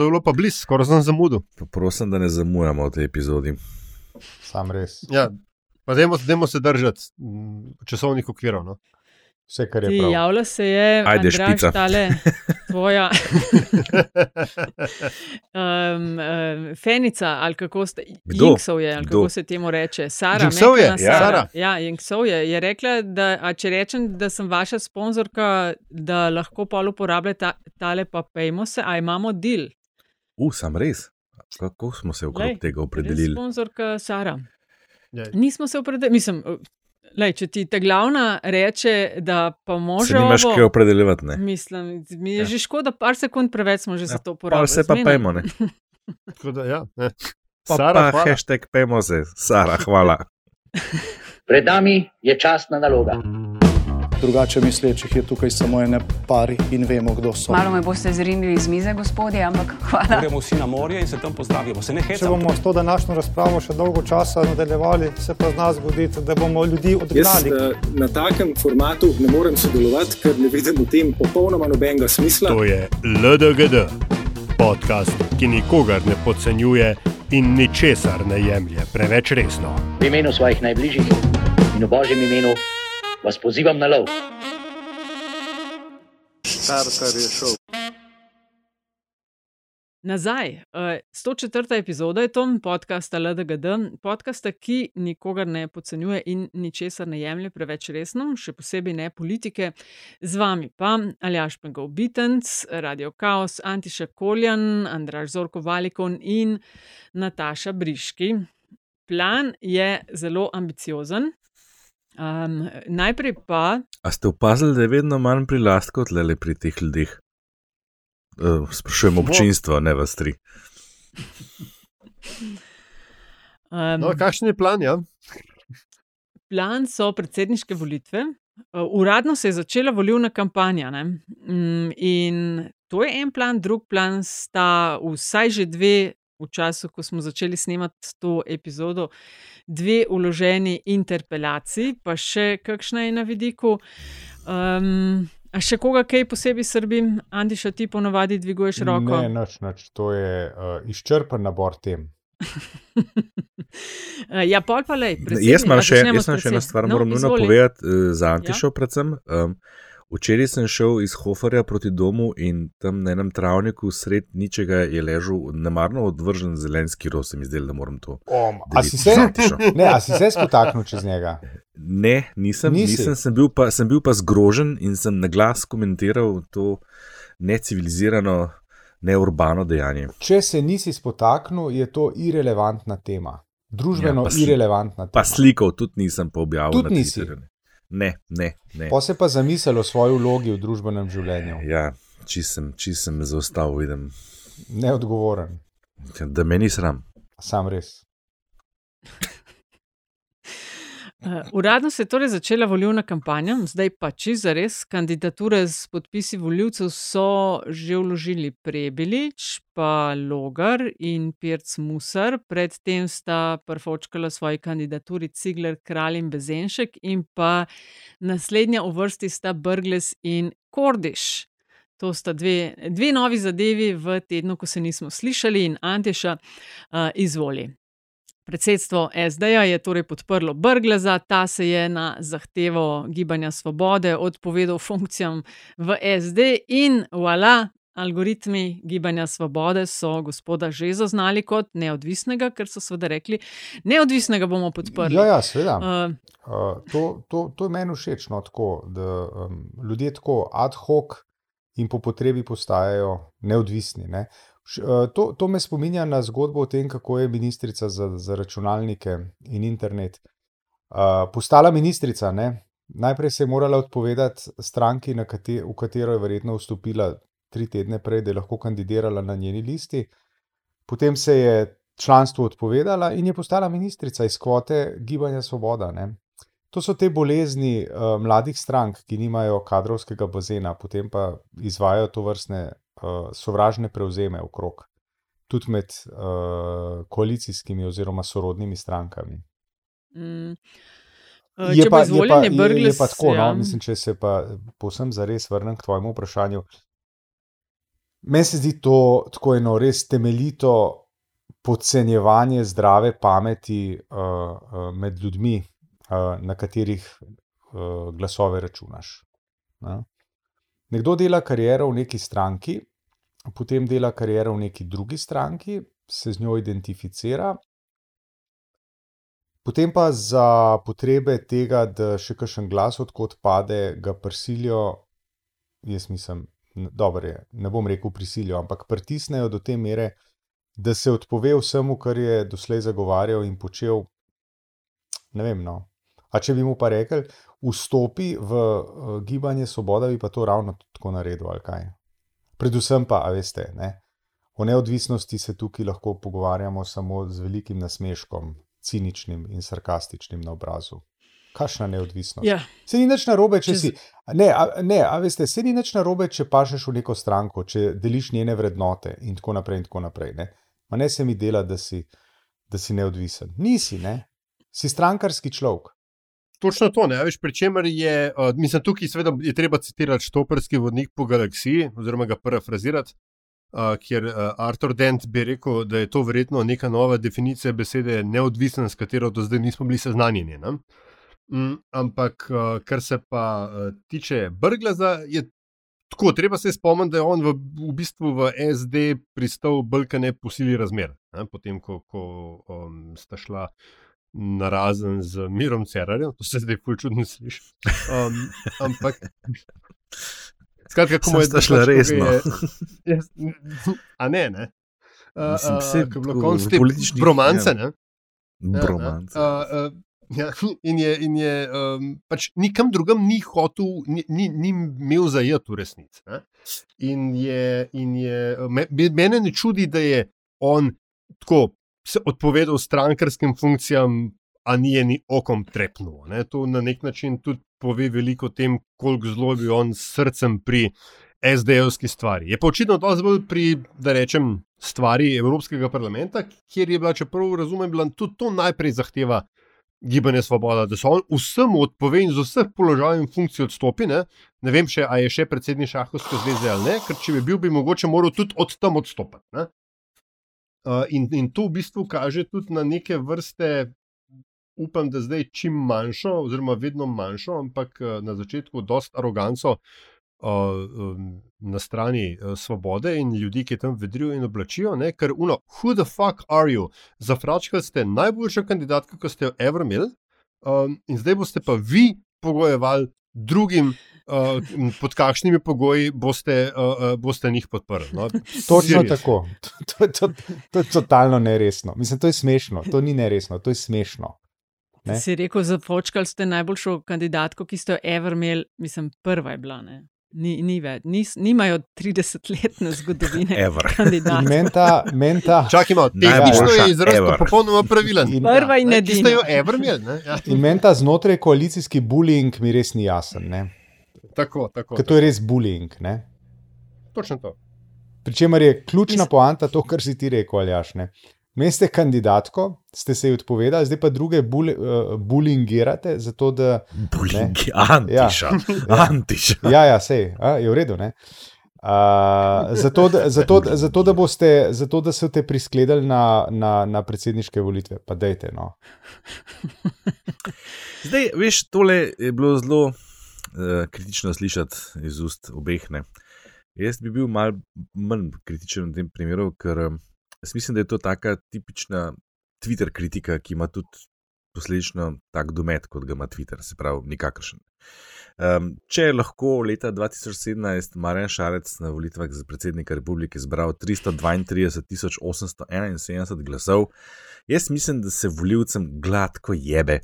To je bilo pa blizu, skoraj sem zamudil. Prosim, da ne zamujamo v tej epizodi. Sam res. Ja, pa dajmo, dajmo se držati mm, časovnih okvirov. No. Vse, kar je Ti prav. javlja se je, Ajde, špica. tale, tvoja um, um, fenica, ali kako ste? Jinksov je, ali Kdo? kako se temu reče, Sara. Jinksov je, ja. Sara. Ja, Jinksov je, je rekla, da a če rečem, da sem vaša sponzorka, da lahko pol uporabljate ta, tale pa pejmo se, a imamo deal. U, sam res. Kako smo se okrog Glej, tega opredelili? Sponzorka Sara. Ja. Nismo se opredelili, mislim. Lej, če ti ta glavna reče, da pa Se može. nimaš kaj opredeljevati, ne? Mislim, mi je Ja. ja. že škoda, par sekund preveč smo že ja. za to Pa porabili. se pa Zmeraj. pejmo, ne? Tako Da, ja, ne. Pa, Sara, pa hvala. hashtag pejmo se, Sara, hvala. Pred nami je časna naloga. Drugače mislečih je tukaj samo ene pari in vemo, kdo so. Malo me boste zrinili iz mize, gospodje, ampak hvala. Gremo vsi na morje in se tam pozdravimo. Se ne Če hecamo. bomo s to današnjo razpravo še dolgo časa nadaljevali, se pa z nas zgodi, da bomo ljudi Jaz odgnali. eh, na takem formatu ne morem sodelovati, ker ne vidim v tem popolnoma nobenega smisla. To je LDGD, podcast, ki nikogar ne podcenjuje in ničesar ne jemlje preveč resno. V imenu svojih najbližjih in v božjem imenu vas pozivam na lov. Starter je šel. Nazaj. eh, 104. epizoda je to podcasta LDGD, podcasta, ki nikogar ne podcenjuje in ničesar ne jemlje preveč resno, še posebej ne politike. Z vami pa Aljaš Pengov Bitenc, Radio Chaos, Antiša Koljan, Andraž Zorko Valikon in Nataša Briški. Plan je zelo ambiciozen. Um, najprej pa A ste opazili, da je vedno manj prilastkov tle pri teh ljudeh? Uh, sprašujem občinstvo, ne vas tri. um, No, kakšen je plan? Ja? plan so predsedniške volitve. Uh, Uradno se je začela volilna kampanja. ne. Mm, In to je en plan, drug plan sta vsaj že dve, v času, ko smo začeli snemati to epizodo, dve uloženi interpelaciji, pa še kakšna je na vidiku. Um, a še koga kaj posebej srbim, Andiša, ti ponovadi dviguješ roko? Ne, nič, nič. To je uh, izčrpen nabor tem. Ja, pol pa lej. Jaz imam še, jaz še eno stvar, No, moram nujno povedati, uh, za Antišo predvsem. Um, včeraj sem šel iz Hoferja proti domu in tam na enem travniku sred ničega je ležal nemarno odvržen zelenski roz, se mi zdelo, da moram to. Om, a si se, ne, a si se spotaknil čez njega? Ne, nisem, Nisi? nisem sem, bil pa, sem bil pa zgrožen in sem na glas komentiral to necivilizirano, neurbano dejanje. Če se nisi spotaknil, je to irrelevantna tema. Družbeno Ja, pa irrelevantna tema. Pa slikov tudi nisem pa objavil. Tudi nisi? Twitterju, ne. Ne, ne. Pa se pa zamisel o svoji vlogi v družbenem življenju. Ja, če sem, sem zaostal, vidim, Neodgovoren, da me ni sram. sam res. Uh, uradno se je torej začela volilna kampanja, zdaj pa čisto zares. Kandidature z podpisi voljivcev so že vložili Prebelič, pa Logar in Pirc Musar. Predtem sta prfočkala svoji kandidaturi Cigler, Kralj in Bezenšek, in pa naslednja v vrsti sta Brgles in Kordiš. To sta dve, dve novi zadevi v tednu, ko se nismo slišali, in Antiša uh, izvoli. Predsedstvo SD-ja je torej podprlo Brgleza, ta se je na zahtevo Gibanja Svobode odpovedal funkcijam v SD in voilà, algoritmi Gibanja Svobode so gospoda že zaznali kot neodvisnega, ker so seveda rekli, neodvisnega bomo podprli. Ja, ja, seveda. Uh, Uh, to, to, to je meni všeč, no, tako, da um, ljudje tako ad hoc in po potrebi postajajo neodvisni. Ne. Uh, To, to me spominja na zgodbo o tem, kako je ministrica za, za računalnike in internet uh, postala ministrica. Ne. Najprej se je morala odpovedati stranki, kate, v katero je verjetno vstopila tri tedne prej, da je lahko kandidirala na njeni listi. Potem se je članstvu odpovedala in je postala ministrica iz kvote Gibanja Svoboda. Ne. To so te bolezni uh, mladih strank, ki nimajo kadrovskega bazena, potem pa izvajo to vrstne uh, sovražne prevzeme okrog, tudi med uh, koalicijskimi oziroma sorodnimi strankami. mm, uh, če bo je, izvoljen, je je, je Brgles. pa tako, ja. no, mislim, če se pa povsem zares vrnem k tvojemu vprašanju. Meni se zdi to tako eno res temeljito podcenjevanje zdrave pameti uh, med ljudmi, uh, na katerih uh, glasove računaš. Ne? Nekdo dela kariero v neki stranki, potem dela kariero v neki drugi stranki, se z njo identificira, potem pa za potrebe tega, da še kakšen glas odkot pade, ga prisilijo, jaz mislim, dobro je, ne bom rekel prisilijo, ampak pritisnejo do te mere, da se odpove vsemu, kar je doslej zagovarjal in počel. Ne vem. No. A če bi mu pa rekel, vstopi v uh, gibanje Svoboda, bi pa to ravno tako naredil, ali kaj. Predvsem pa, a veste, ne. O neodvisnosti se tukaj lahko pogovarjamo samo z velikim nasmeškom, ciničnim in sarkastičnim na obrazu. Kakšna neodvisnost? Ja. Se ni nič narobe, če Čez- si. Ne, a, ne, a veste, se ni nič narobe, če pašeš v neko stranko, če deliš njene vrednote in tako naprej. In tako naprej ne. Ma ne se mi dela, da si, da si neodvisen. Nisi, ne. Si strankarski človek. Točno to, ne veš, pri čemer je, uh, mislim, tukaj seveda je treba citirati Štoprski vodnik po galaksiji, oziroma ga parafrazirati, uh, kjer uh, Arthur Dent bi rekel, da je to verjetno neka nova definicija besede neodvisen, s katero do zdaj nismo bili seznanjeni. Ne? Mm, ampak, uh, kar se pa uh, tiče Brglaza, je tako, treba se spomniti, da je on v, v bistvu v SD pristal brkane po sili razmer, ne? potem ko, ko um, sta šla na razen z Mirom Cerarjem, to se zdaj fulčudno sliši. Um, ampak. Skratka, kako je Sem ko ga resno. je- Jaz- A ne, ne. Uh, Mislim, saj ko je bilo v konc te političnih- bromance, ja. ne? Ja, Bromance. ja, uh, uh, ja, in je, in je um, pač nikam drugam ni hotel, ni, ni, ni imel zajeti v resnici. ne. In je, in je me, mene ne čudi, da je on tako se odpovedal strankarskim funkcijam, a ni je ni okom trepnil. Ne. To na nek način tudi pove veliko o tem, koliko zelo je bil on s srcem pri SD-jevski stvari. Je pa očitno dosti bolj pri, da rečem, stvari Evropskega parlamenta, kjer je bila, čeprav razumem, bila tudi to najprej zahteva gibanje Svoboda, da se on vsem odpove in z vseh položajev in funkcij odstopi. Ne, ne vem še, ali je še predsednik šahovske zveze ali ne, ker če bi bil, bi mogoče moral tudi od tam odstopiti. ne. In, in to v bistvu kaže tudi na neke vrste, upam, da zdaj čim manjšo, oziroma vedno manjšo, ampak uh, na začetku dosta aroganco uh, na strani uh, svobode in ljudi, ki tam vedrijo in oblačijo. Ne? Ker, uno, who the fuck are you? Zafračkali ste najboljšo kandidatko, ki ste jo ever imeli, um, in zdaj boste pa vi pogojevali drugim. Uh, pod kakšnimi pogoji boste, uh, uh, boste njih podprli? No? Točno tako. To, to, to, to je totalno neresno. Mislim, to je smešno. To ni neresno, to je smešno. Ne? Si rekel, zafočkali ste najboljšo kandidatko, ki ste jo ever imeli, mislim, prva je bila. Ne? Ni, ni več, Nis, nimajo 30-letne zgodovine. Menta, menta. Čakajmo, tehnično je izraz popolnoma pravilen. In- Prva in Ne, ki ste jo edina. ever imeli. ne? Ja, In meni ta znotraj koalicijski bullying mi res ni jasen. Ne? Tako, tako. Ker to je res bullying. Ne? Točno to. Pričemer je ključna Mislim- poanta to, kar si ti rekel, Aljaš. Ne? Meni ste kandidatko, ste se ji odpovedali, zdaj pa druge buli, uh, bullyingirate, zato da. Bullying, antiša. Antiša. Ja, ja, sej, a, je v redu. ne? Uh, zato, da, zato, da- zato, da boste, zato, da so te priskledali na, na, na predsedniške volitve, pa dejte. No. Zdaj, veš, tole je bilo zelo kritično slišati iz ust obeh. Ne. Jaz bi bil mal manj kritičen v tem primeru, ker um, jaz mislim, da je to taka tipična Twitter kritika, ki ima tudi posledično tak domet, kot ga ima Twitter, se pravi, nikakršen. Um, če je lahko leta 2017 Marjan Šarec na volitvah za predsednika republike zbral 332 871 glasov, jaz mislim, da se volivcem gladko jebe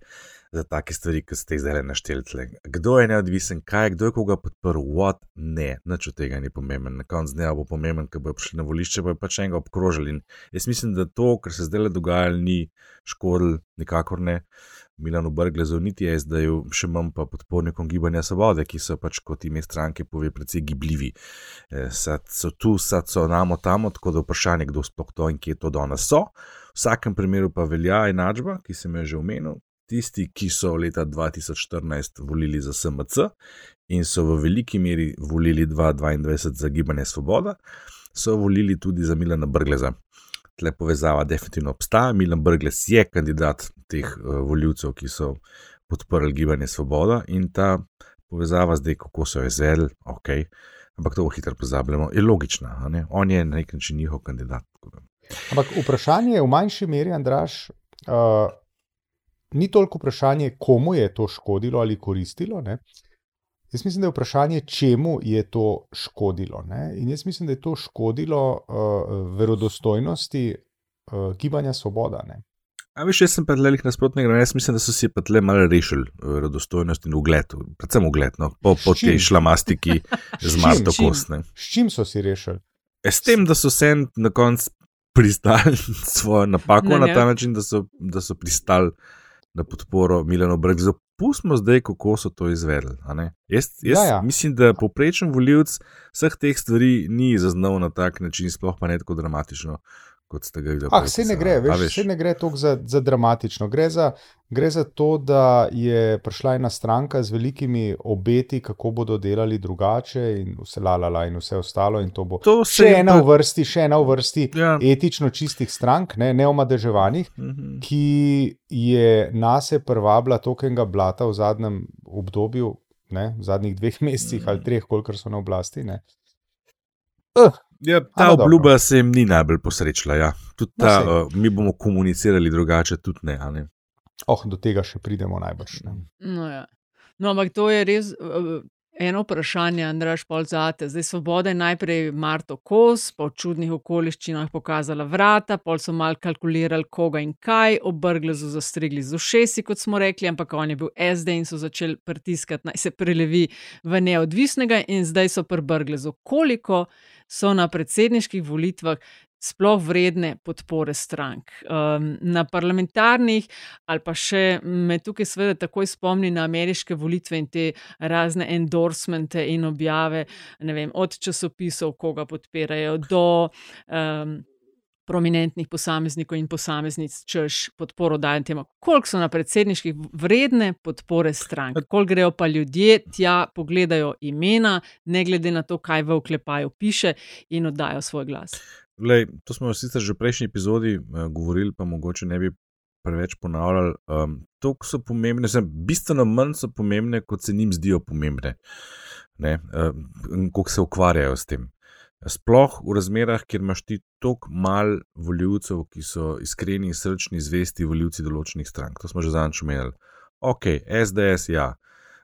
za take stvari, kot ste jih zdaj našteli. tle. Kdo je neodvisen, kaj, kdo je koga podprl, what, ne, nič od tega ni pomemben. Na koncu dneva bo pomemben, ko bojo prišli na volišče, bojo pač enega obkrožili. In jaz mislim, da to, kar se zdaj le dogaja, ni škodil, nikakor ne. Milano Brglezu, niti SD-ju, še manj pa podpornikom gibanja Svobode, ki so pač kot ime stranke pove precej gibljivi. Eh, Sad so tu, sad so namo tam, tako da vprašanje, kdo sploh to in kje to danes so. V vsakem primeru pa velja enačba, ki sem jo že omenil. Tisti, ki so leta 2014 volili za SMC in so v veliki meri volili 2022 za gibanje Svoboda, so volili tudi za Milana Brgleza. Tle povezava definitivno obstaja. Milan Brgles je kandidat teh uh, voljivcev, ki so podprli gibanje Svoboda in ta povezava zdaj, kako so jo izvedli, ok, ampak to hitro pozabljamo, je logična. On je na nek način njihov kandidat. Ampak vprašanje je v manjši meri, Andraš, uh, ni toliko vprašanje, komu je to škodilo ali koristilo. Ne? Jaz mislim, da je vprašanje, čemu je to škodilo. Ne? In jaz mislim, da je to škodilo uh, verodostojnosti uh, gibanja Svoboda. Ne? A veš, jaz sem pa le nasprotnega, jaz mislim, da so si pa tle malo rešili verodostojnost in ugled, predvsem ugled, no, po, po tej šlamastiki z Marto Kostne. S čim so si rešili? E, s tem, da so se na koncu pristali svojo napako na, na ta način, da so, da so pristali na podporo Milano Brgzu. Pustimo zdaj, kako so to izvedli. Jaz, jaz ja, ja. mislim, da poprečen voljivc vseh teh stvari ni zaznal na tak način, sploh pa ne tako dramatično, kot ste ga videli. Ah, vse ne gre, veš, veš? ne gre tako za, za dramatično. Gre za, gre za to, da je prišla ena stranka z velikimi obeti, kako bodo delali drugače, in vse lalala, in vse ostalo. In to bo to še ena v vrsti, še ena v vrsti ja. etično čistih strank, ne, neomadeževanih, uh Mhm. -huh. ki je nase prvabla tokenga blata v zadnjem obdobju. Ne, v zadnjih dveh mesecih ali treh, koliko so na oblasti. Uh, Ja, ta obljuba dobro. se jim ni najbolj posrečila. Ja. Ta, no, uh, mi bomo komunicirali drugače, tudi ne. ne? Oh, do tega še pridemo najbrž. No, ja. no, ampak to je res uh, eno vprašanje, Andraš Polzate. Zdaj, svoboda je najprej Marto Kos, po čudnih okoliščinah pokazala vrata, pol so mal kalkulirali, koga in kaj, obrgli so zastrigli z ušesi, kot smo rekli, ampak on je bil SD in so začeli pritiskati, naj se prelevi v neodvisnega, in zdaj so prbrgli z okoliko so na predsedniških volitvah sploh vredne podpore strank. Um, na parlamentarnih, ali pa še me tukaj, seveda, takoj spomni na ameriške volitve in te razne endorsemente in objave, vem, od časopisov, koga podpirajo, do. Um, Prominentnih posameznikov in posameznic, češ podporo dajem temu, koliko so na predsedniških vredne podpore strank, koliko grejo pa ljudje tja, pogledajo imena, ne glede na to, kaj v oklepaju piše, in oddajo svoj glas. Lej, to smo sicer že v prejšnji epizodi uh, govorili, pa mogoče ne bi preveč ponavljali. Um, to so pomembne, zem, bistveno manj so pomembne, kot se jim zdijo pomembne, uh, koliko se ukvarjajo s tem. Sploh v razmerah, kjer imaš ti toliko mal voljivcev, ki so iskreni, srčni, zvesti voljivci določenih strank. To smo že zadnjič omenili. Ok, SDS, ja,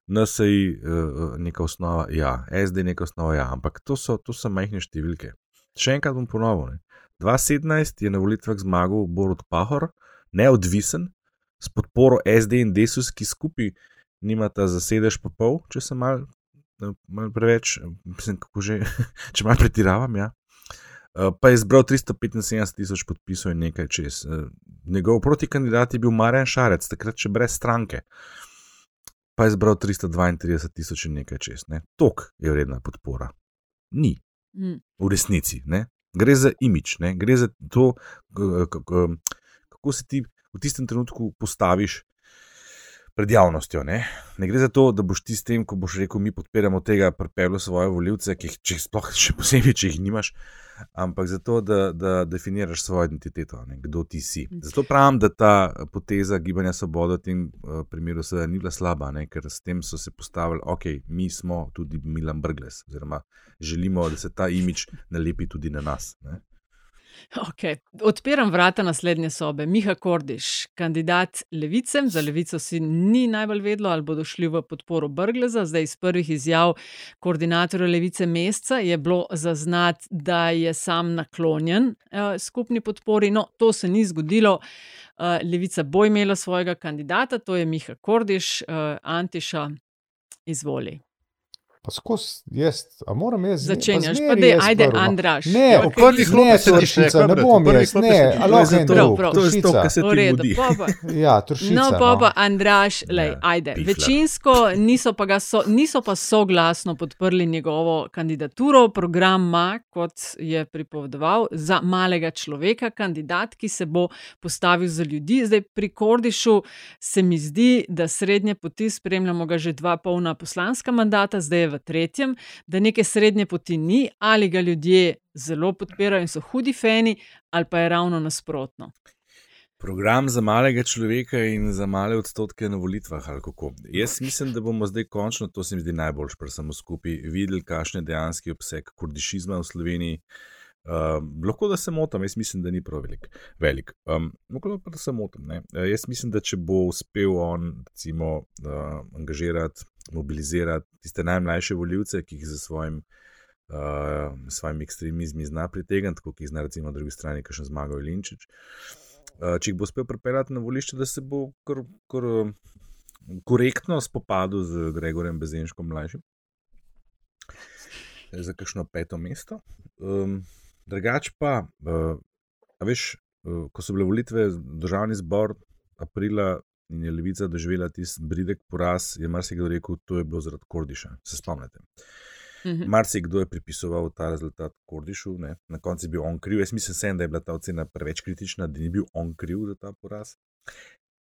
NSI, uh, neka osnova, ja, SD, neka osnova, ja, ampak to so, to so majhne številke. Še enkrat bom ponovil. 2017 je na volitvah zmagal Borod Pahor, neodvisen, s podporo SD in Desus, ki skupaj nimata za sedež pa pol, če se mal malo preveč, mislim, kako že, če malo pretiravam. Ja. Pa je zbral 375 tisoč podpisov in nekaj čez. Njegov protikandidat je bil Marjan Šarec, takrat še brez stranke. Pa je zbral 332 tisoč in nekaj čez. Ne. Tok je vredna podpora. Ni. V resnici. Ne. Gre za imič, ne. gre za to, kako se ti v tistem trenutku postaviš pred javnostjo. Ne? ne gre za to, da boš ti s tem, ko boš rekel, mi podpiramo tega, pripeljal svoje voljivce, ki jih če, sploh še posebej, če jih nimaš, ampak za to, da, da definiraš svojo identiteto, ne? kdo ti si. Zato pravim, da ta poteza gibanja Svoboda v tem uh, primeru seveda ni bila slaba, ne? ker s tem so se postavili, ok, mi smo tudi Milan Brgles, oziroma želimo, da se ta imič nalepi tudi na nas. Ne? Okay. Odpiram vrata naslednje sobe. Miha Kordiš, kandidat Levice, za Levico si ni najbolj vedlo, ali bodo šli v podporo Brgleza. Zdaj iz prvih izjav koordinatorja Levice Mesta je bilo zaznati, da je sam naklonjen eh, skupni podpori. No, to se ni zgodilo. Eh, Levica bo imela svojega kandidata, to je Miha Kordiš, eh, Antiša, izvoli. Pa skozi jaz, a moram jaz začeti. Pa da je, ajde, prvo. Andraš. Ne, Ja, v prvih klopih sediš, Turšica, ne, bom jaz, ne, sediš. a To je lahko en zato, Prav, prav. to je Turšica. kar se ti mudi. pa pa. Ja, Turšica. No, pa pa Andraš, lej, Ja, ajde. pifler. Večinsko niso pa, ga so, niso pa soglasno podprli njegovo kandidaturo. Program ima, kot je pripovedoval, za malega človeka, kandidat, ki se bo postavil za ljudi. Zdaj pri Kordišu se mi zdi, da srednje poti spremljamo ga že dva polna poslanska mandata, zdaj je v tretjem, da neke srednje poti ni, ali ga ljudje zelo podpirajo in so hudi fani, ali pa je ravno nasprotno. Program za malega človeka in za male odstotke na volitvah, ali kako. Jaz mislim, da bomo zdaj končno, to se mi zdi najboljš, pa samo skupaj, videli, kakšen je dejanski obseg kurdišizma v Sloveniji. Uh, lahko da se motim, jaz mislim, da ni prav velik. velik. Um, lahko pa da se motim. Uh, jaz mislim, da če bo uspel on, recimo, uh, angažirati, mobilizirati tiste najmlajše voljivce, ki jih za svojim, uh, svojim ekstremizmi zna pritegniti, kot jih zna, recimo, na drugi strani, ki še zmagal Linčič. Uh, če jih bo uspel pripeljati na volišče, da se bo kar, kar korektno spopadel z Gregorjem Bezenškom mlajšim. Za kakšno peto mesto. Um, Drugač pa, uh, veš, uh, ko so bile volitve državni zbor aprila in je levica doživela tisti bridek poraz, je marsikdo rekel, da je bilo zaradi Kordiša. Se spomnite. Mhm. Marsikdo je pripisoval ta rezultat Kordišu, ne? na koncu je bil on kriv. Jaz mislim, sem, da je bila ta ocena preveč kritična, da ni bil on kriv za ta poraz.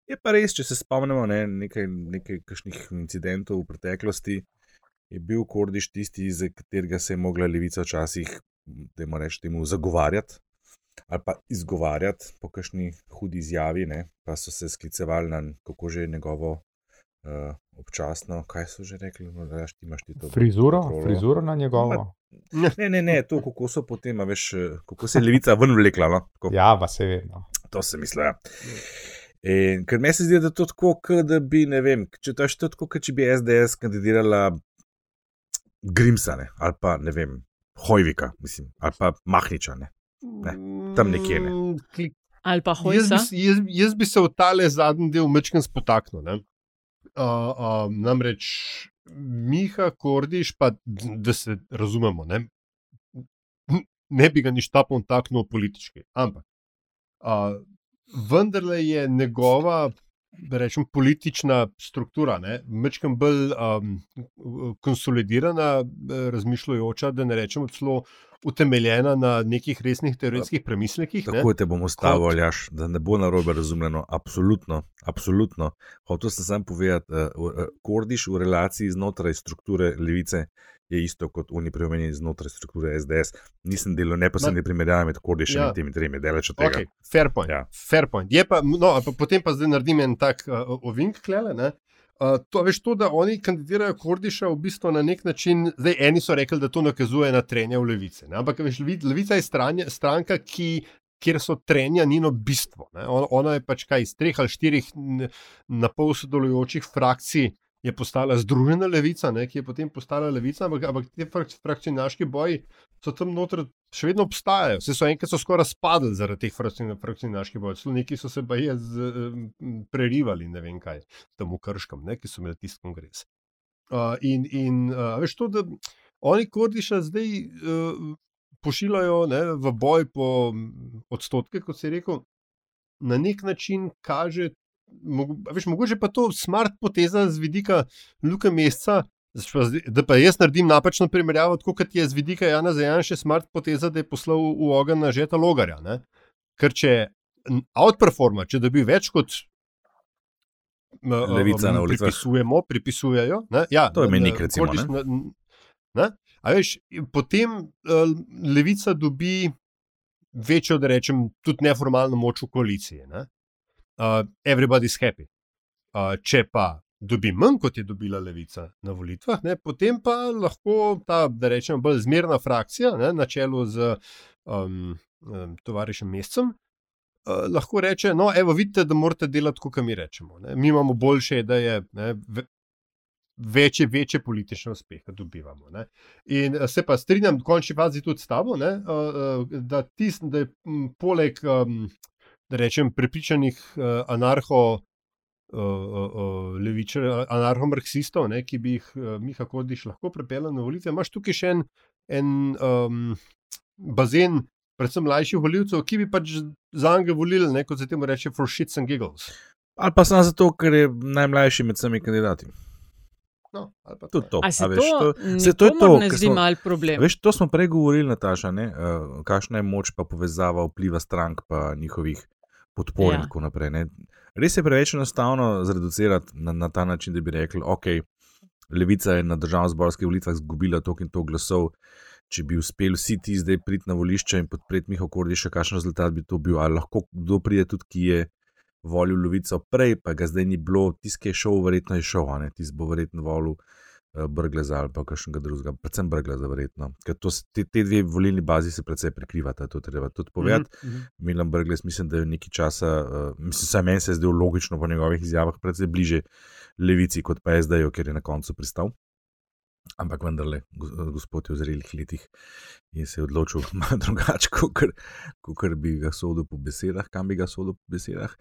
Je pa res, če se spomnimo ne, nekaj, nekaj kakšnih incidentov v preteklosti, je bil Kordiš tisti, za katerega se je mogla levica včasih da jim rečemo, zagovarjati ali pa izgovarjati po kakšni hudi izjavi, ne? pa so se sklicevali na kako že njegovo uh, občasno, kaj so že rekli, no, da ti imaš ti to. Frizuro, kontrolo. frizuro na njegovo. Ma, ne, ne, ne, to kako so potem, a veš, eh, kako se je levica ven vlekla. No? Tako, Ja, pa se vedno. To se misli. Ja. In ker meni se zdi, da je to tako, da bi, ne vem, če to je to tako, kot če bi SDS kandidirala Grimsane ali pa ne vem, Hojvika, mislim, ali pa Mahniča. Ne. Tam nekje ne. Mm, Ali pa Jaz hojsa. bi, s- jaz, jaz bi se v tale zadnji del mečken spotaknil. ne. Uh, uh, namreč Miha Kordiš, pa da se razumemo, ne, ne bi ga ništapom taknil politički. Ampak uh, vendarle je njegova. Da rečem, politična struktura, mečem bolj um, konsolidirana, razmišljajoča, da ne rečemo celo utemeljena na nekih resnih teoretskih premislekih. ne. Tako te bom ustavil, Kot- Aljaš, da ne bo narobe razumljeno. Absolutno, absolutno. Hotel sem sam povedati, uh, Kordiš v relaciji znotraj strukture levice je isto kot oni preomenjeni znotraj strukture SDS. Nisem delal neposredne primerjave med Kordišem Ja. in temi tremi, daleč od tega. Okay, fair point. Ja. Fair point. Je Pa, no, pa, potem pa zdaj naredim en tak uh, ovink, klele. Ne? Uh, to, veš, to, da oni kandidirajo Kordiša, v bistvu na nek način, zdaj eni so rekli, da to nakazuje na trenje v levice. Ne? Ampak veš, levi- levica je stranja, stranka, ki, kjer so trenja njeno bistvo. Ne? On, ona je pač kaj iz treh ali štirih na pol sodelujočih frakcij. Je postala združena levica, ne, ki je potem postala levica, ampak, ampak frak, frakcionaški boji so tam noter še vedno obstajajo. Vse so enkrat so skoraj spadli zaradi teh frakcion- frakcionaških bojev. Celo neki so se baje z, um, prerivali, ne vem kaj, tam v Krškem, ne, ki so imeli tisti kongres. Uh, in in uh, veš to, da oni Kordiša zdaj uh, pošiljajo ne, v boj po odstotke, kot si rekel, na nek način kaže. Veš, mogoče pa to smart poteza z vidika Luka zdaj- Da pa jaz naredim napačno primerjavo, tako kot je z vidika Jana Zajanša smart poteza, da je poslal v ogen na žeta logarja. Ne? Ker če outperforma, če dobi več kot Levica na volitvah. pripisujemo, pripisujejo. Ne? Ja, To je n- recimo, Kordiš ne? Ne? A veš, potem uh, levica dobi večjo, da rečem, tudi neformalno moč v koaliciji. Ne? Uh, everybody's happy. Uh, če pa dobi manj, kot je dobila levica na volitvah, ne, potem pa lahko ta, da rečem, bolj zmerna frakcija ne, na čelu z um, um, tovarišem Mescem. Uh, lahko reče, no, evo, vidite, da morate delati, kot mi rečemo. Ne. Mi imamo boljše ideje, ne, ve- večje, večje politične uspehe dobivamo. Ne. In eh, se pa strinjam, v končni fazi tudi s tabo, ne, uh, uh, da, tis, da je poleg, um, da rečem, prepričanih uh, anarho. Uh, uh, uh, levičar, anarcho-marksistov, ne, ki bi jih uh, Miha Kodiš lahko pripeljal na volitve. Imáš tukaj še en, en um, bazen, predvsem mlajših volivcev, ki bi pač za njega volili, ne, kot se temu reče, for shits and giggles. Ali pa samo zato, ker je najmlajši med vsemi kandidati. No, ali pa Tudi to. A se a veš, to, se to je to, zdi smo- mal problem. Veš, to smo prej govorili, Nataša, ne? Uh, kakšna je moč pa povezava vpliva strank pa njihovih podpor ja. in tako naprej. Ne? Res je preveč enostavno zreducirati na, na ta način, da bi rekli, ok, Levica je na državno-zborskih volitvah izgubila toliko in toliko glasov. Če bi uspel vsi ti zdaj priti na volišče in podpreti Miho Kordiša, kakšen rezultat bi to bil, ali lahko kdo pride tudi, ki je volil Levico prej, pa ga zdaj ni bilo, ki je šel, verjetno je šel, tisti bo verjetno volil Brgleza ali pa kakšnega drugega, predvsem Brgleza, verjetno. Ker to, te, te dve volilni bazi se precej prekrivata, to treba tudi povedati. Mhm, mhm. Milan Brglez, mislim, da je nekaj časa, uh, mislim, saj meni se je zdelo logično po njegovih izjavah, precej bliže Levici kot pa SD-ju, ker je na koncu pristal. Ampak vendarle, go- gospod je v zrelih letih in se je odločil malo drugače, kot bi ga sodil po besedah, kam bi ga sodil po besedah.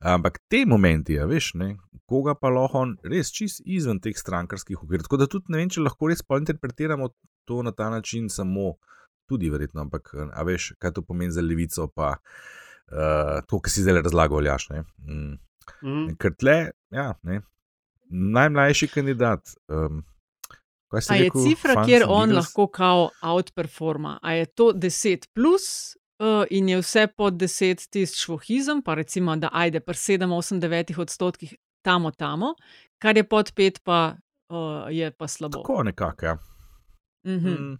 Ampak te momenti, a veš, ne, koga pa lahko res čist izven teh strankarskih okvirov. Tako da tudi ne vem, če lahko res pa interpretiramo to na ta način, samo tudi verjetno, ampak a veš, kaj to pomeni za levico, pa uh, to, kar si zdaj razlagal, ne. Mm. Mhm. Ker tle, ja, ne, najmlajši kandidat. Um, A je rekel, cifra, kjer on Beagles? lahko kao outperforma? A je to 10 plus uh, in je vse pod 10 tisti švohizem, pa recimo, da ajde pri 7, 8, 9 odstotkih tamo, tamo, kar je pod 5, pa uh, je pa slabo. Tako nekako. Ja. Mhm. Mm.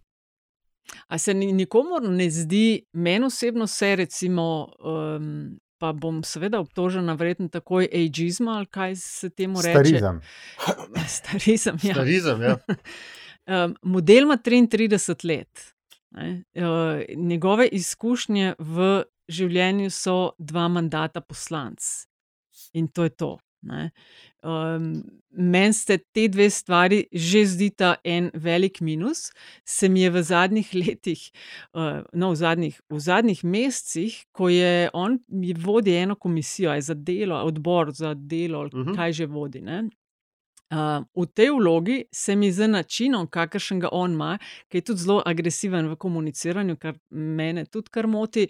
A se ni, nikomor ne zdi, meni osebno se recimo, um, pa bom seveda obtožena, verjetno takoj ageizma ali kaj se temu reče. Starizem. Starizem, ja. Starizem, ja. Um, model ima 33 let. Ne? Uh, njegove izkušnje v življenju so dva mandata poslanc. In to je to. Ne. Um, Meni se te dve stvari že zdita en velik minus, se mi je v zadnjih letih, uh, no, v zadnjih, v zadnjih mesecih, ko je on je vodi eno komisijo, za delo, odbor za delo, ali Mhm. kaj že vodi. Ne? Uh, v tej vlogi se mi z načinom, kakršen ga on ima, ki je tudi zelo agresiven v komuniciranju, kar mene tudi kar moti,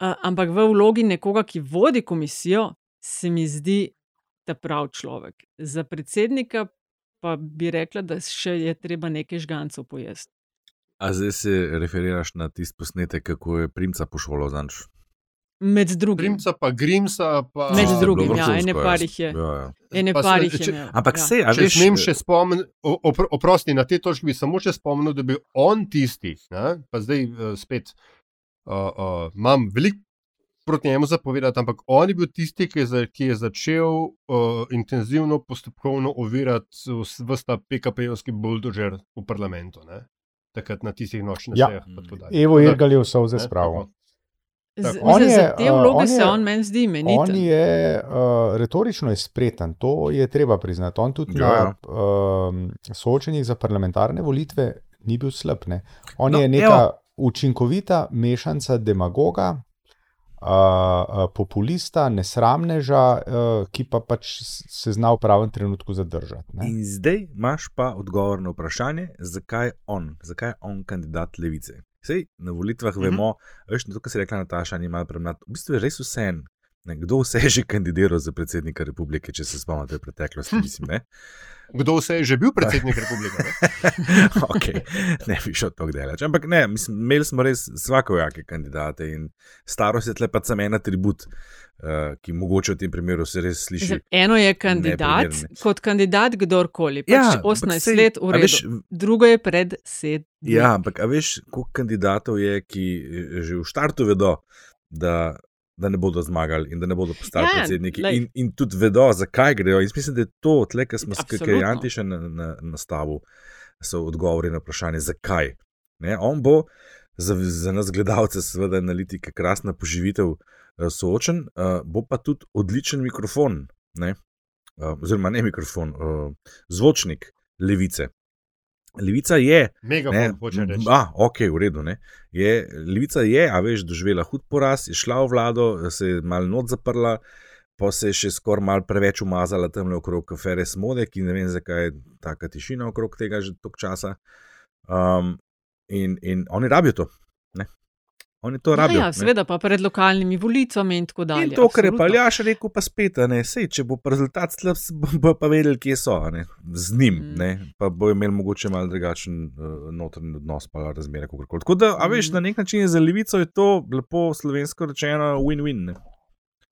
uh, ampak v vlogi nekoga, ki vodi komisijo, se mi zdi ta prav človek. Za predsednika pa bi rekla, da še je treba nekaj žgancev pojesti. A zdaj se referiraš na tisti posnetek, kako je primca pošolo zanč. Med drugim. Grimsa, pa Grimsa. Pa, Med drugim, ja, ene par jih je. Ja, ja. Ene Pa se- par jih je imel, Ampak ja. sej, a Če veš, smem še spomniti, opr oprosti, na tej točki bi samo še spomnil, da bi on tisti, ne, pa zdaj uh, spet uh, uh, imam veliko proti njemu zapovedati, ampak on je bil tisti, ki je, za, ki je začel uh, intenzivno postopkovno ovirati vse ta PKP-jevski buldožer v parlamentu. Ne. Takrat na tistih nočnih Ja. sejah. dalje. Evo Irgal je vse ne, spravil. tako. Z. On je, za te uh, vloge on se on meni zdi On imeniten. je uh, retorično izpreten, to je treba priznati. On tudi Ja, na um, soočenjih za parlamentarne volitve ni bil slab. Ne? On No, je neka evo. učinkovita mešanca demagoga, uh, uh, populista, nesramneža, uh, ki pa pač se zna v pravem trenutku zadržati. Ne? In zdaj imaš pa odgovor na vprašanje, zakaj je on, zakaj je on kandidat levice. Sej na volitvah mm -hmm. vemo, veš, to, kar si rekla Nataša, ni malo premlad. V bistvu je res vse en. Ne, kdo vse je že kandidiral za predsednika republike, če se spomnite preteklosti, mislim, ne? Kdo vse je že bil predsednik republike? Ne? okay. Ne bi šel tako daleč. Ampak ne, mislim, imeli smo res vsakojake kandidate in starost je tle pa samo en atribut, uh, ki mogoče v tem primeru se res sliši. Mislim, Eno je kandidat, neprimeren. kot kandidat kdorkoli. Pač Ja, ja, ampak 18 sej, let, redu. veš, Drugo je pred sedem. Ja, ampak a veš, koliko kandidatov je, ki že v štartu vedo, da, da ne bodo zmagali in da ne bodo postali Ja, predsedniki. glej. In, in tudi vedo, zakaj grejo. In mislim, da je to, tle, kar smo skakali Antiša na, na, nastavil, so odgovori na vprašanje, zakaj. Ne, on bo za, za nas gledalce, seveda, analitika, krasna poživitev eh, soočen, eh, bo pa tudi odličen mikrofon, ne, eh, oziroma ne mikrofon, eh, zvočnik levice. Levica je Megafon, hoče reči. A, ok, v redu. Ne. Je, Levica je, a veš, doživela hud poraz, je šla v vlado, se je malo not zaprla, pa se je še skoraj malo preveč umazala tam okrog afere Smode, ki ne vem, zakaj je taka tišina okrog tega že toliko časa. Um, in, in oni rabijo to. Oni to Ja, rabijo. ja, ne. seveda pa pred lokalnimi volitvami in tako dalje. In to, kar je pa absolutno. Ljaš rekel, pa spet, a ne, sej, če bo rezultat slab, bo pa vedeli, kje so, a ne, z njim, Mm. ne, pa bo imel mogoče malo drugačen uh, notranji odnos, pa razmere, kako koli. Tako da, a veš, Mm. na nek način je za levico je to lepo slovensko rečeno win-win. ne.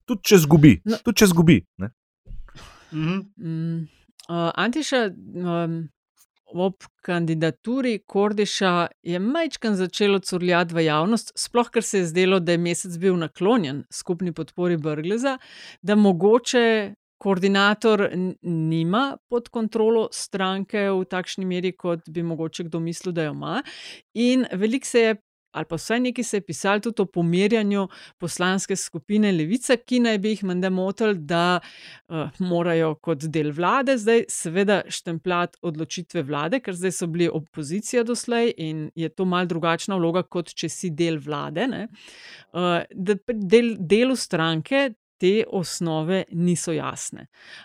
Tudi če zgubi, No. tudi če zgubi. Ne. Mhm. Mm, uh, Antiša, um, ob kandidaturi Kordiša je majčkan začelo curljati v javnost, sploh ker se je zdelo, da je mesec bil naklonjen skupni podpori Brgleza, da mogoče koordinator nima pod kontrolo stranke v takšni meri, kot bi mogoče kdo mislil, da jo ima. In veliko se je ali pa vsaj nekaj se je pisalo tudi o pomirjanju poslanske skupine Levice, ki naj bi jih menda motili, da uh, morajo kot del vlade zdaj seveda štempljati odločitve vlade, ker zdaj so bili opozicija doslej in je to mal drugačna vloga, kot če si del vlade. Uh, da del, delu stranke. Te osnove niso jasne.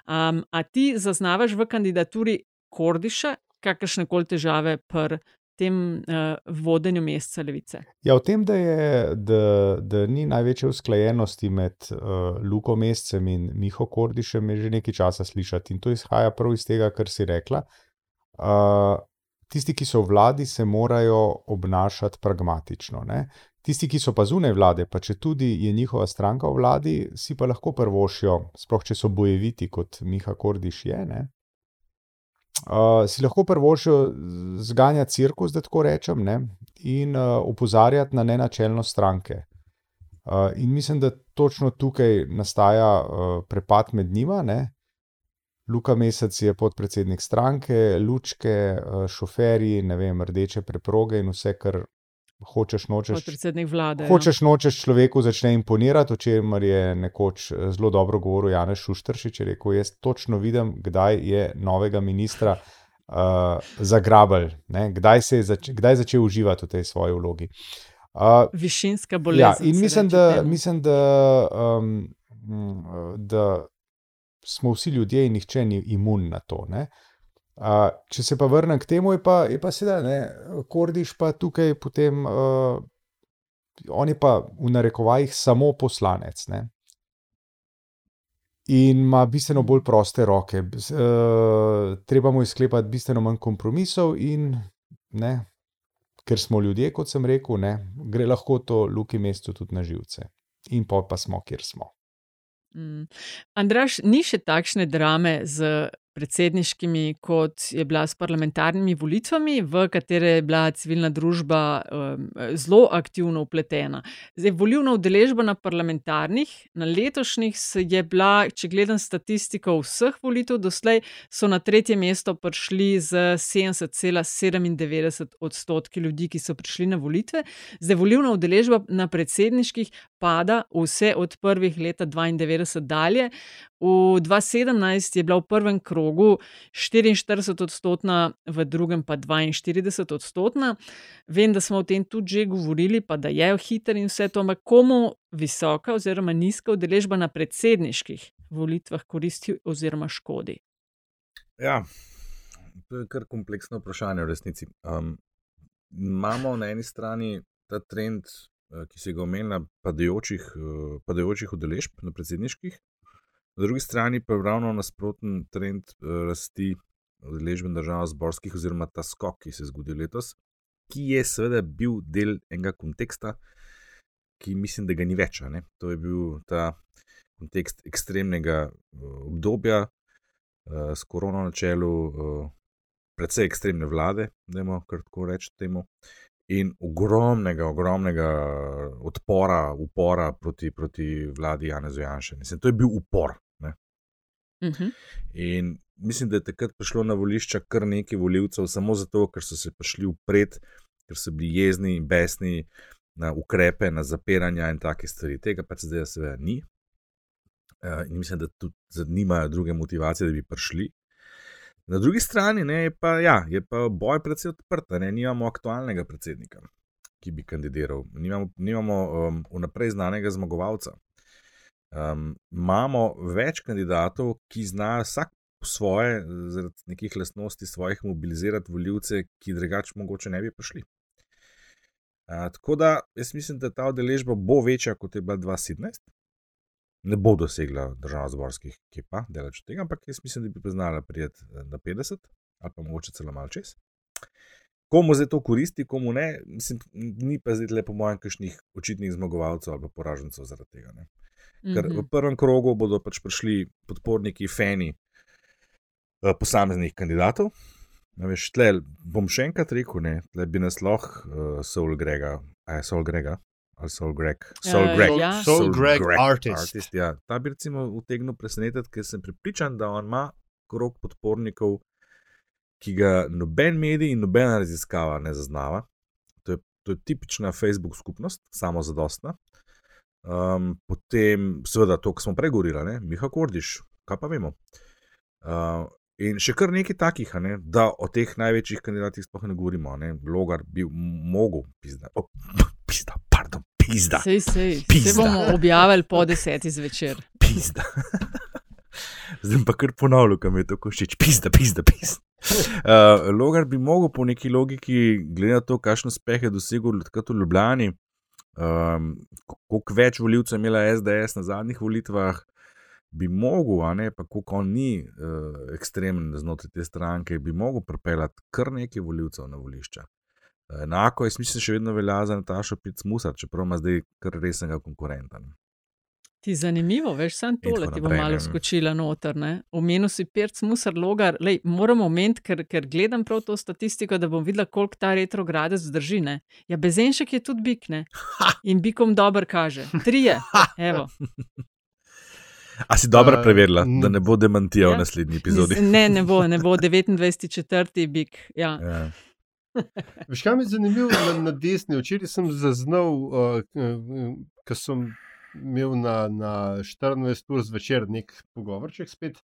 Um, a ti zaznavaš v kandidaturi Kordiša kakršne koli težave pri tem uh, vodenju meseca Levice. Ja, v tem, da, je, da, da ni največje usklajenosti med uh, Luko Mesecem in Miho Kordišem, je že nekaj časa slišati. In to izhaja prav iz tega, kar si rekla. Uh, tisti, ki so v vladi, se morajo obnašati pragmatično. Ne? Tisti, ki so pa zunaj vlade, pa če tudi je njihova stranka v vladi, si pa lahko prvošijo, sploh če so bojeviti, kot Miha Kordiš je. Ne? Uh, si lahko prvošil zganja cirkus, da tako rečem, ne? in uh, opozarjati na nenačelnost stranke. Uh, in mislim, da točno tukaj nastaja uh, prepad med njima. Ne? Luka Mesec je podpredsednik stranke, lučke, uh, šoferji, ne vem, rdeče preproge in vse, kar hočeš, nočeš. Predsednik vlade. Hočeš, ja. nočeš človeku začne imponirati, o čemer je nekoč eh, zelo dobro govoril Janez Šuštršič. Rekel, jaz točno vidim, kdaj je novega ministra uh, zagrabal, kdaj, zač kdaj je začel uživati v tej svoji vlogi. Uh, Višinska bolezen. Ja, in mislim, da, mislim da, um, da smo vsi ljudje in nihče ni imun na to. Ne? Uh, če se pa vrnem k temu, je pa, je pa sedaj, ne, Kordiš pa tukaj potem, uh, on je pa v narekovajih samo poslanec. Ne. In ima bistveno bolj proste roke, uh, treba mu izklepati bistveno manj kompromisov, in ne, ker smo ljudje, kot sem rekel, ne, gre lahko to luki mestu tudi na živce. In pa pa smo, kjer smo. Mm. Andraš, ni še takšne drame z predsedniškimi, kot je bila s parlamentarnimi volitvami, v katere je bila civilna družba um, zelo aktivno upletena. Zdaj, volivna udeležba na parlamentarnih, na letošnjih je bila, če gledam statistiko vseh volitev doslej, so na tretje mesto prišli z 70,97 odstotki ljudi, ki so prišli na volitve. Zdaj, volivna udeležba na predsedniških pada vse od prvih leta 92 dalje. V 2017 je bila v prvem krogu 44 odstotna, v drugem pa 42 odstotna. Vem, da smo o tem tudi že govorili, pa da je hiter in vse to, ampak komu visoka oziroma nizka udeležba na predsedniških volitvah koristi oziroma škodi? Ja, to je kar kompleksno vprašanje v resnici. Um, imamo na eni strani ta trend, eh, ki se ga omenja, padajočih, eh, padajočih udeležb na predsedniških. Na drugi strani pa je ravno nasproten trend eh, rasti udeležbe držav zborskih, oziroma ta skok, ki se je zgodil letos, ki je seveda bil del enega konteksta, ki mislim, da ga ni več. Ne? To je bil ta kontekst ekstremnega eh, obdobja eh, s korono na čelu, predvsej ekstremne vlade, da imamo kar tako reči temu. In ogromnega, ogromnega odpora, upora proti, proti vladi Janeza Janša. Mislim, to je bil upor, Uh -huh. In mislim, da je takrat prišlo na volišča kar nekaj voljivcev, samo zato, ker so se prišli upred, ker so bili jezni in besni na ukrepe, na zapiranja in take stvari. Tega pač zdaj, seveda, ni. Uh, in mislim, da tudi zanimajo druge motivacije, da bi prišli. Na drugi strani ne, je, pa, ja, je pa boj predvsej odprt. Nimamo aktualnega predsednika, ki bi kandidiral, nimamo, nimamo um, vnaprej znanega zmagovalca. Um, imamo več kandidatov, ki znajo vsak po svoje, zaradi nekih lastnosti svojih, mobilizirati voljivce, ki drugače mogoče ne bi prišli. Uh, tako da jaz mislim, da ta udeležba bo večja kot je bila 2017. Ne bo dosegla državno-zborskih kipa, delač od tega, ampak jaz mislim, da bi znala prijeti eh, na 50 ali pa mogoče celo malo čez. Komu zdaj to koristi, komu ne, mislim, ni pa zdaj le po mojem, kakšnih očitnih zmagovalcev ali poražencev zaradi tega. Ne. Ker v mhm. prvem krogu bodo pač prišli podporniki, fani eh, posameznih kandidatov, No, veš, tle, bom še enkrat rekel, ne, tle bi nas lahko uh, Soul Grega, a je Soul Grega. Ali Soul Greg. Soul Eh, Greg. ja. Soul Greg artist. Ja. Ta bi recimo utegnil presenetiti, ker sem pripričan, da on ima krog podpornikov, ki ga noben medij in nobena raziskava ne zaznava. To je, to je tipična Facebook skupnost, samo zadostna. Um, potem, seveda, to, kar smo pregovorili, Miha Kordiš, kaj pa vemo. Uh, in še kar nekaj takih, ne, da o teh največjih kandidatih sploh ne govorimo. Ne. Logar bi mogel, pizda, oh, pizda, pardon, pizda. Sej, sej. Se Pizda. bomo objavili po desetih zvečer. pizda. Zdaj pa kar ponavljam, kam je to koščič, pizda, pizda, pizda. Uh, Logar bi mogel po neki logiki, glede na to, kakšen uspeh je dosegel takrat v Ljubljani, um, koliko več voljivcev je imela SDS na zadnjih volitvah, bi mogel, a ne pa koliko on ni uh, ekstremen znotraj te stranke, bi mogel pripeljati kar nekaj voljivcev na volišča. Enako je, mislim, še vedno velja za Natašo Picmusar, čeprav ima zdaj kar resnega konkurenta. ne. Ti zanimivo, veš, sam tole ti bo naprej, malo skočila noter. ne. Omenil si Pirc, Musar, Logar. Lej, moram omeniti, ker, ker gledam prav to statistiko, da bom videla, koliko ta retrogradec zdrži. Ne. Ja, Bezenšek je tudi bik, ne. In bikom dober kaže. Trije, evo. A si dobro Uh, preverila, n- da ne bo demantiral Ja. v naslednji epizodi? Ne, ne bo, ne bo 29. četrti bik. Ja. Ja. Veš, kaj mi je zanimivo na, na desni? Včeraj sem zaznal, uh, ko sem imel na, na 24 ur zvečer nek pogovorček spet.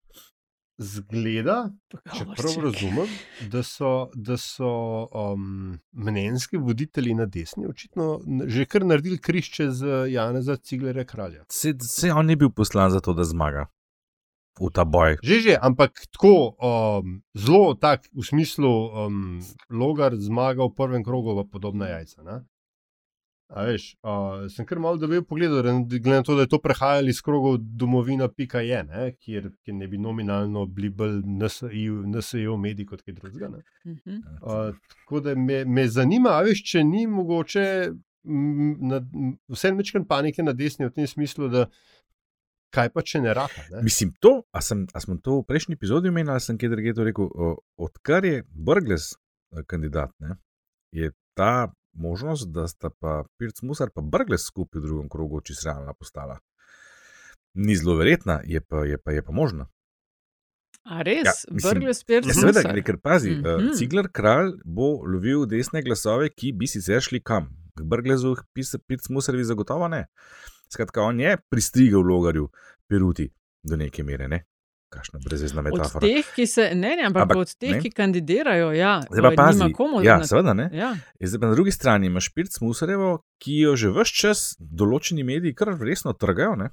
Zgleda, če prav razumem, da so, da so um, mnenjski voditelji na desni očitno že kar naredili križče z Janeza Ciglerja kralja. Se, se on ni bil poslan za to, da zmaga v ta boj. Že, že, ampak tako um, zelo tak v smislu, um, logar zmaga v prvem krogu, pa podobna jajca. Ne? A veš, uh, sem kar malo dobil pogled, glede na to, da je to prehajalo iz krogov domovina.je, ne, kjer, kjer ne bi nominalno bili bolj NSO mediji kot kaj drugega. ne. Mhm. Uh, tako da me, me zanima, a veš, če ni mogoče vse večkrat panike na desni v tem smislu, da kaj pa če ne rata. Ne? Mislim, to, a, sem, a smo to v prejšnji epizodi omenili, ali sem kjer drugje to rekel, o, odkar je Brgles eh, kandidat, ne, je ta možnost, da sta pa Pirc Musar pa Brgles skupaj v drugem krogu čisto realna postala. Ni zelo verjetna, je pa, je pa, je pa možna. A res, Ja, mislim, Brgle spet Ja, seveda, gre, ker pazi, mm. -hmm. Cigler kralj bo lovil desne glasove, ki bi sicer šli kam. K Brglezu, Pirc Musarvi zagotovo ne. Skratka, on je pristrigal logarju Peruti do neke mere, ne? Kakšna brezvezna Od metafora. teh, ki se, ne, ne, ampak, Ampak, od teh, ne. ki kandidirajo, ja, Zdaj pa eh, pazi, komu ja, na- seveda ne. Ja. Zdaj pa na drugi strani imaš Pirc Musarjevo, ki jo že vse čas določeni mediji kar resno trgajo, ne?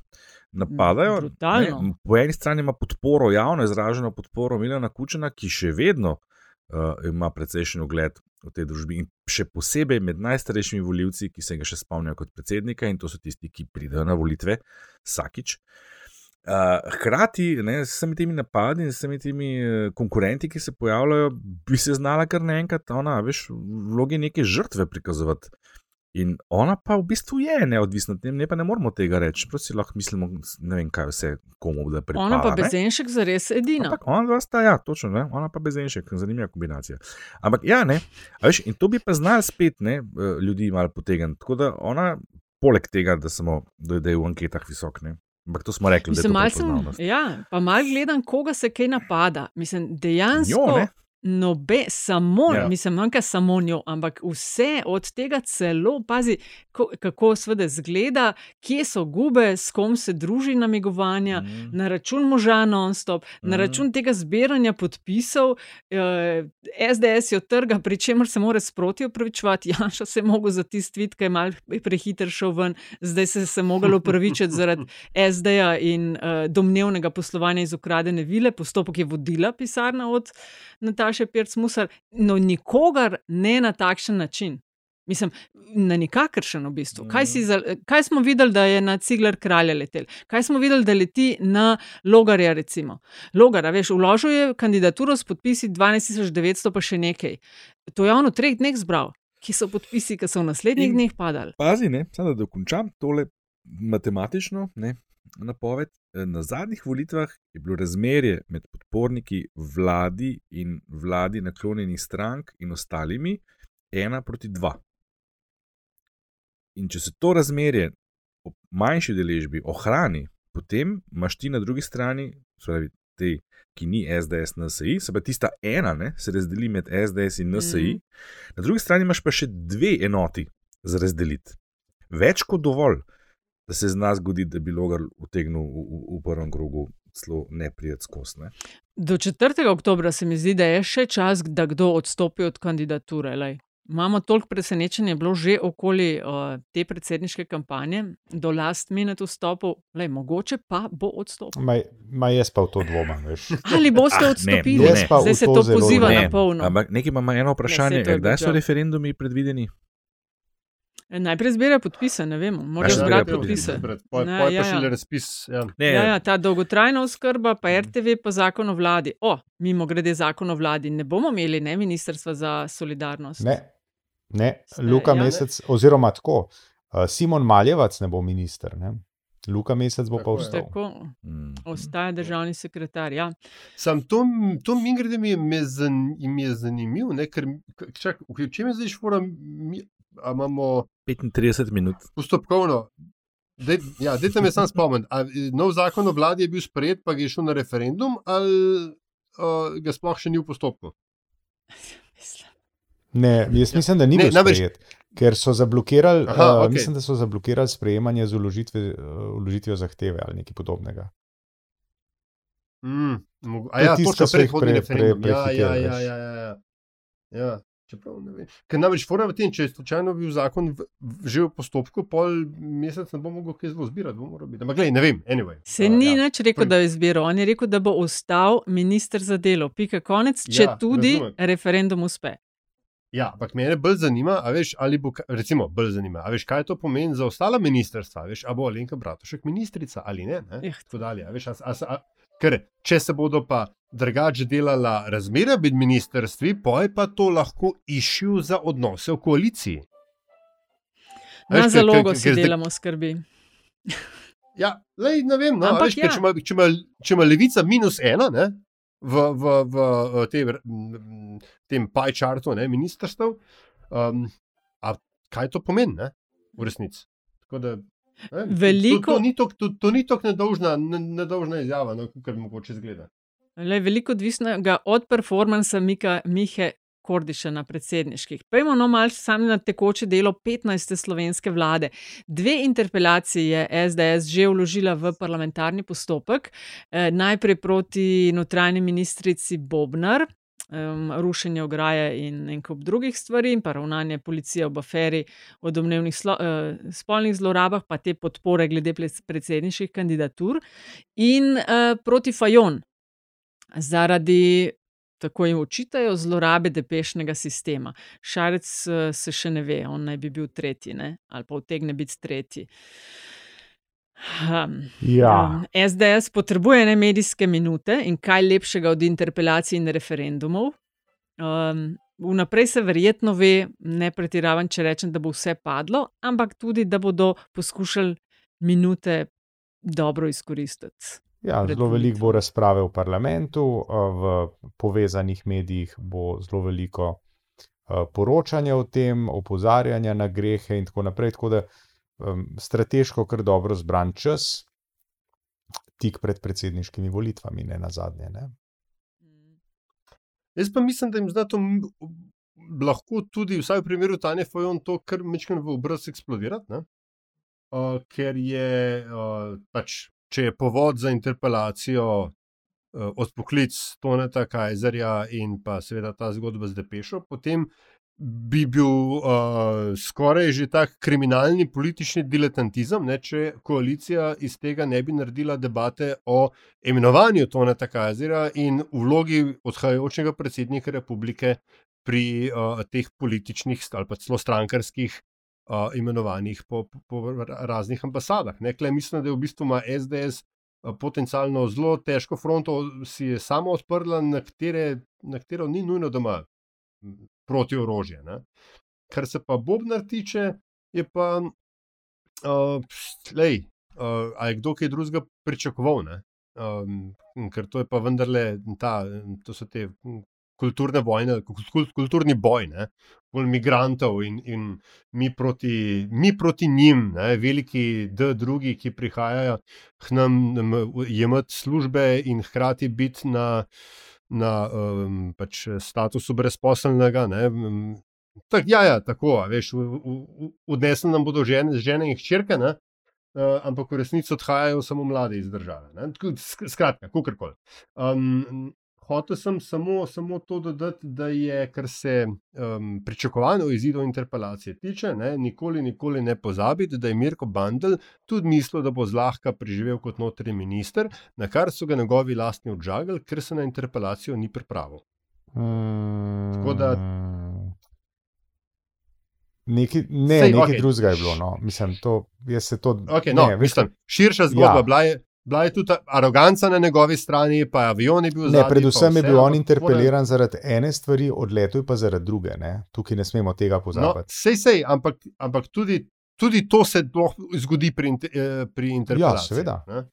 napadajo. Brutalno. Ne? Po eni strani ima podporo, javno izraženo podporo Milana Kučena, ki še vedno uh, ima precejšen ugled v tej družbi in še posebej med najstarejšimi voljivci, ki se ga še spomnijo kot predsednika in to so tisti, ki pridejo na volitve vsakič. Uh, hkrati ne, s vsemi temi napadi in s vsemi temi uh, konkurenti, ki se pojavljajo, bi se znala kar naenkrat, ona, veš, vlogi neke žrtve prikazovati. In ona pa v bistvu je neodvisna ne pa ne moramo tega reči. Prosti lahko mislimo, ne vem, kaj vse komu da pripada. Ona pa ne. bezenšek za res edina. Ampak ona dva sta, ja, točno, ne? ona pa bezenšek, zanimiva kombinacija. Ampak ja, ne, a veš, in to bi pa znali spet ne, eh, ljudi malo potegniti. Tako da ona, poleg tega, da, smo, da je v anketah visok, ne. Ampak to smo rekli, Mislim, da je to prepoznavnost. ja, pa mal gledam, koga se kaj napada. Mislim, dejansko. Njo, ne? Nobe, samo, Ja. mislim, manjka samo njo, ampak vse od tega celo, pazi, ko, kako sveda zgleda, kje so gube, s kom se druži namigovanja, mm. na račun moža non-stop, mm. na Mhm. račun tega zbiranja podpisov, eh, SDS jo trga, pri čemer se mora sproti opravičevati. Janša se je mogel za tisti tweet, ki je mal prehiter šel ven, zdaj se je mogel opravičiti zaradi SD-ja in uh, domnevnega poslovanja iz ukradene vile. Postopek je vodila pisarna od Nataše Pirc-Musar, no nikogar ne na takšen način. Mislim, na nikakršen v bistvu. Kaj, si za, kaj smo videli, da je na Cigler kralja letel? Kaj smo videli, da leti na Logarja, recimo? Logar, a veš, vložil je kandidaturo s podpisi 12.900, pa še nekaj. To je on v treh dneh zbral. Ki so podpisi, ki so v naslednjih In- dneh padali. Pazi, ne, samo da dokončam tole matematično. Ne. napoved. Na zadnjih volitvah je bilo razmerje med podporniki vladi in vladi naklonjenih strank in ostalimi ena proti dva. In če se to razmerje ob manjši deležbi ohrani, potem imaš ti na drugi strani, pravi, te, ki ni SDS, NSI, se pa tista ena, ne, se razdeli med SDS in NSI, mm. na drugi strani imaš pa še dve enoti za razdeliti. Več kot dovolj, da se zna zgoditi, da bi Logar utegnil v, v, v prvem krogu celo ne prijeti skozi. Ne. Do 4. oktobra se mi zdi, da je še čas, da kdo odstopi od kandidature. Lej. Imamo toliko presenečenja, je bilo že okoli uh, te predsedniške kampanje, do last minute vstopov, Lej, mogoče pa bo odstopil. Ma, ma jaz pa v to dvomim, veš. Ali boste Ah, ne, odstopili? Pa v Zdaj se to zelo poziva ne. na polno. Ampak nekaj ima eno vprašanje, Ne, kdaj so referendumi predvideni? E, Najprej zbira podpise, ne vemo, A morajo še zbrati podpise. Poj, Ja, poj ja, pa še ja. razpis. Ja. Ne, Ja, ja, ta dolgotrajna oskrba, pa Mhm. RTV, pa zakon o vladi. O, mimo grede zakon o vladi, ne bomo imeli ne ministrstva za solidarnost. Ne, ne. Luka ja. Mesec, oziroma tako, uh, Simon Maljevac ne bo minister, ne? Luka Mesec bo pa Tako je. vstal. Tako, Mm. ostaja državni sekretar. Ja. Sam to, to mi grede mi je, me zan, mi je zanimiv, ne, ker čak, v čem je zdaj špora, imamo 35 minut. postopkovno. Dej, ja, dajte me sam spomniti. a, e, Nov zakon o vladi je bil sprejet, pa je šel na referendum, ali uh, ga sploh še ni v postopku? Mislim. Ne, jaz mislim, da ni Ne, bil namreč- sprejet, ker so zablokirali, Aha, uh, okej. mislim, da so zablokirali sprejemanje z vložitve, uh, zahteve ali nekaj podobnega. Mm, mogo- a To je ja, tisto, točno ko so jih predhodni pre- referendum. pre- Ja, ja, prehiteli, ja, veš. ja, ja, ja. Čeprav ne vem. Ker namreč fora v tem, če je slučajno bil zakon v, v, že v postopku, pol mesec ne bo mogel kaj zelo zbirati. Ampak gledaj, ne vem, anyway. Se A, ni ja. nič rekel, da je izbiral. On je rekel, da bo ostal minister za delo. Pika konec, če Ja, tudi razumem. referendum uspe. Ja, ampak mene bolj zanima, veš, ali bo, recimo, bolj zanima, veš, kaj to pomeni za ostala ministrstva, veš, a bo Alenka Bratušek ministrica ali ne, ne? Tako dalje, veš, a, a, a, ker če se bodo pa drugače delala razmere med ministrstvi, poj pa to lahko išil za odnose v koaliciji. Na veš, zalogo ker- si ker zdaj- delamo skrbi. Ja, lej, ne vem, no, Ampak veš, ja. če, ima, če, ima, če ima levica minus ena, ne, v, v, v, v tem, m, tem ne, ministrstv, um, kaj to pomeni, ne, v resnici. Tako Da, ne, Veliko- To, to, ni tok- to, to ni tako nedolžna, ne, nedolžna izjava, no, kot mogoče zgleda. Le, veliko odvisnega od performansa Mika, Mihe Kordiša na predsedniških. Pejmo no malce sami na tekoče delo 15. slovenske vlade. Dve interpelaciji je SDS že vložila v parlamentarni postopek. Eh, najprej proti notranji ministrici Bobnar. Um, rušenje ograje in en kup drugih stvari, in pa ravnanje policije v aferi o domnevnih slo, uh, spolnih zlorabah, pa te podpore glede predsedniških kandidatur, in uh, proti Fajon, zaradi, tako jim očitajo, zlorabe depešnega sistema. Šarec eh, se še ne ve, on naj bi bil tretji, ne? ali pa utegne biti tretji. Um, Ja. um, SDS potrebuje ne medijske minute in kaj lepšega od interpelacij in referendumov. Um, vnaprej se verjetno ve, ne pretiravam, če rečem, da bo vse padlo, ampak tudi, da bodo poskušali minute dobro izkoristiti. Ja, zelo veliko bo razprave v parlamentu, a v povezanih medijih bo zelo veliko a, poročanja o tem, opozarjanja na grehe in tako naprej. Tako da um, strateško kar dobro zbran čas, tik pred predsedniškimi volitvami, ne na zadnje. Ne? Jaz pa mislim, da jim zdaj to lahko tudi, vsaj v primeru Tanja Fajon, to kar mečkam v obraz eksplodirati. Uh, ker je uh, pač, če je povod za interpelacijo uh, odpoklic Toneta Kajzerja in pa seveda ta zgodba z Depešo, potem bi bil uh, skoraj že tak kriminalni politični diletantizem, ne, če koalicija iz tega ne bi naredila debate o imenovanju Toneta Kajzerja in vlogi odhajajočega predsednika republike pri uh, teh političnih ali pa celo strankarskih uh, imenovanjih po, po, po ra- raznih ambasadah. Nekle mislim, da je v bistvu ima SDS potencialno zelo težko fronto, si je sama odprla, na, katere, na katero ni nujno, da ima proti orožje. Ne? Kar se pa Bobnar tiče, je pa, uh, lej, uh, ali je kdo kaj drugega pričakoval. Ne? Um, ker to je pa vendarle ta, to so te kulturne vojne, kulturni boj, ne, bolj migrantov in, in mi, proti, mi proti njim, ne, veliki D, drugi, ki prihajajo k nam imeti službe in hkrati biti na, na um, pač statusu brezposelnega. Ne, tak, ja, ja, tako, veš, odnesli nam bodo žene, žene in hčerke. Ne, Uh, ampak v resnici odhajajo samo mladi iz države. Ne? Skratka, kako koli. Um, hotel sem samo, samo to dodati, da je, kar se um, pričakovano izidov interpelacije tiče, ne, nikoli, nikoli ne pozabiti, da je Mirko Bandel tudi mislil, da bo zlahka preživel kot notri minister, na kar so ga njegovi lastni odžagali, ker se na interpelacijo ni pripravil. Mm. Tako da. Neki, ne, Sej, nekaj okej. drugega je bilo. No. Mislim, to, se to. Okay, no, ne, veš, mislim, širša zgodba. Ja. Bila, je, bila je tudi aroganca na njegovi strani, pa avion je bil Ne, zadnji. predvsem je pa bil vse, on interpeliran zaradi ene stvari, odletel je pa zaradi druge. Ne? Tukaj ne smemo tega No, pozabiti. sej, sej, ampak, ampak tudi, tudi to se doh, zgodi pri, eh, pri interpelaciji. seveda. ne.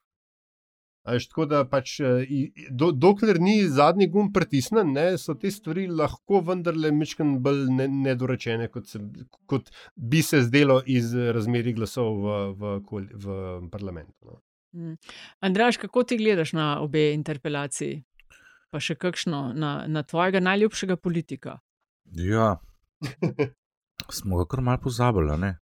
A Veš, tako da pač, eh, do, dokler ni zadnji gum pritisnjen, ne, so te stvari lahko vendarle mečken bolj ne, nedorečene, kot, se, kot bi se zdelo iz razmeri glasov v, v, v parlamentu. No. Mm. Andraš, kako ti gledaš na obe interpelaciji? Pa še kakšno na, na tvojega najljubšega politika? Ja, smo ga kar malo pozabili, ne?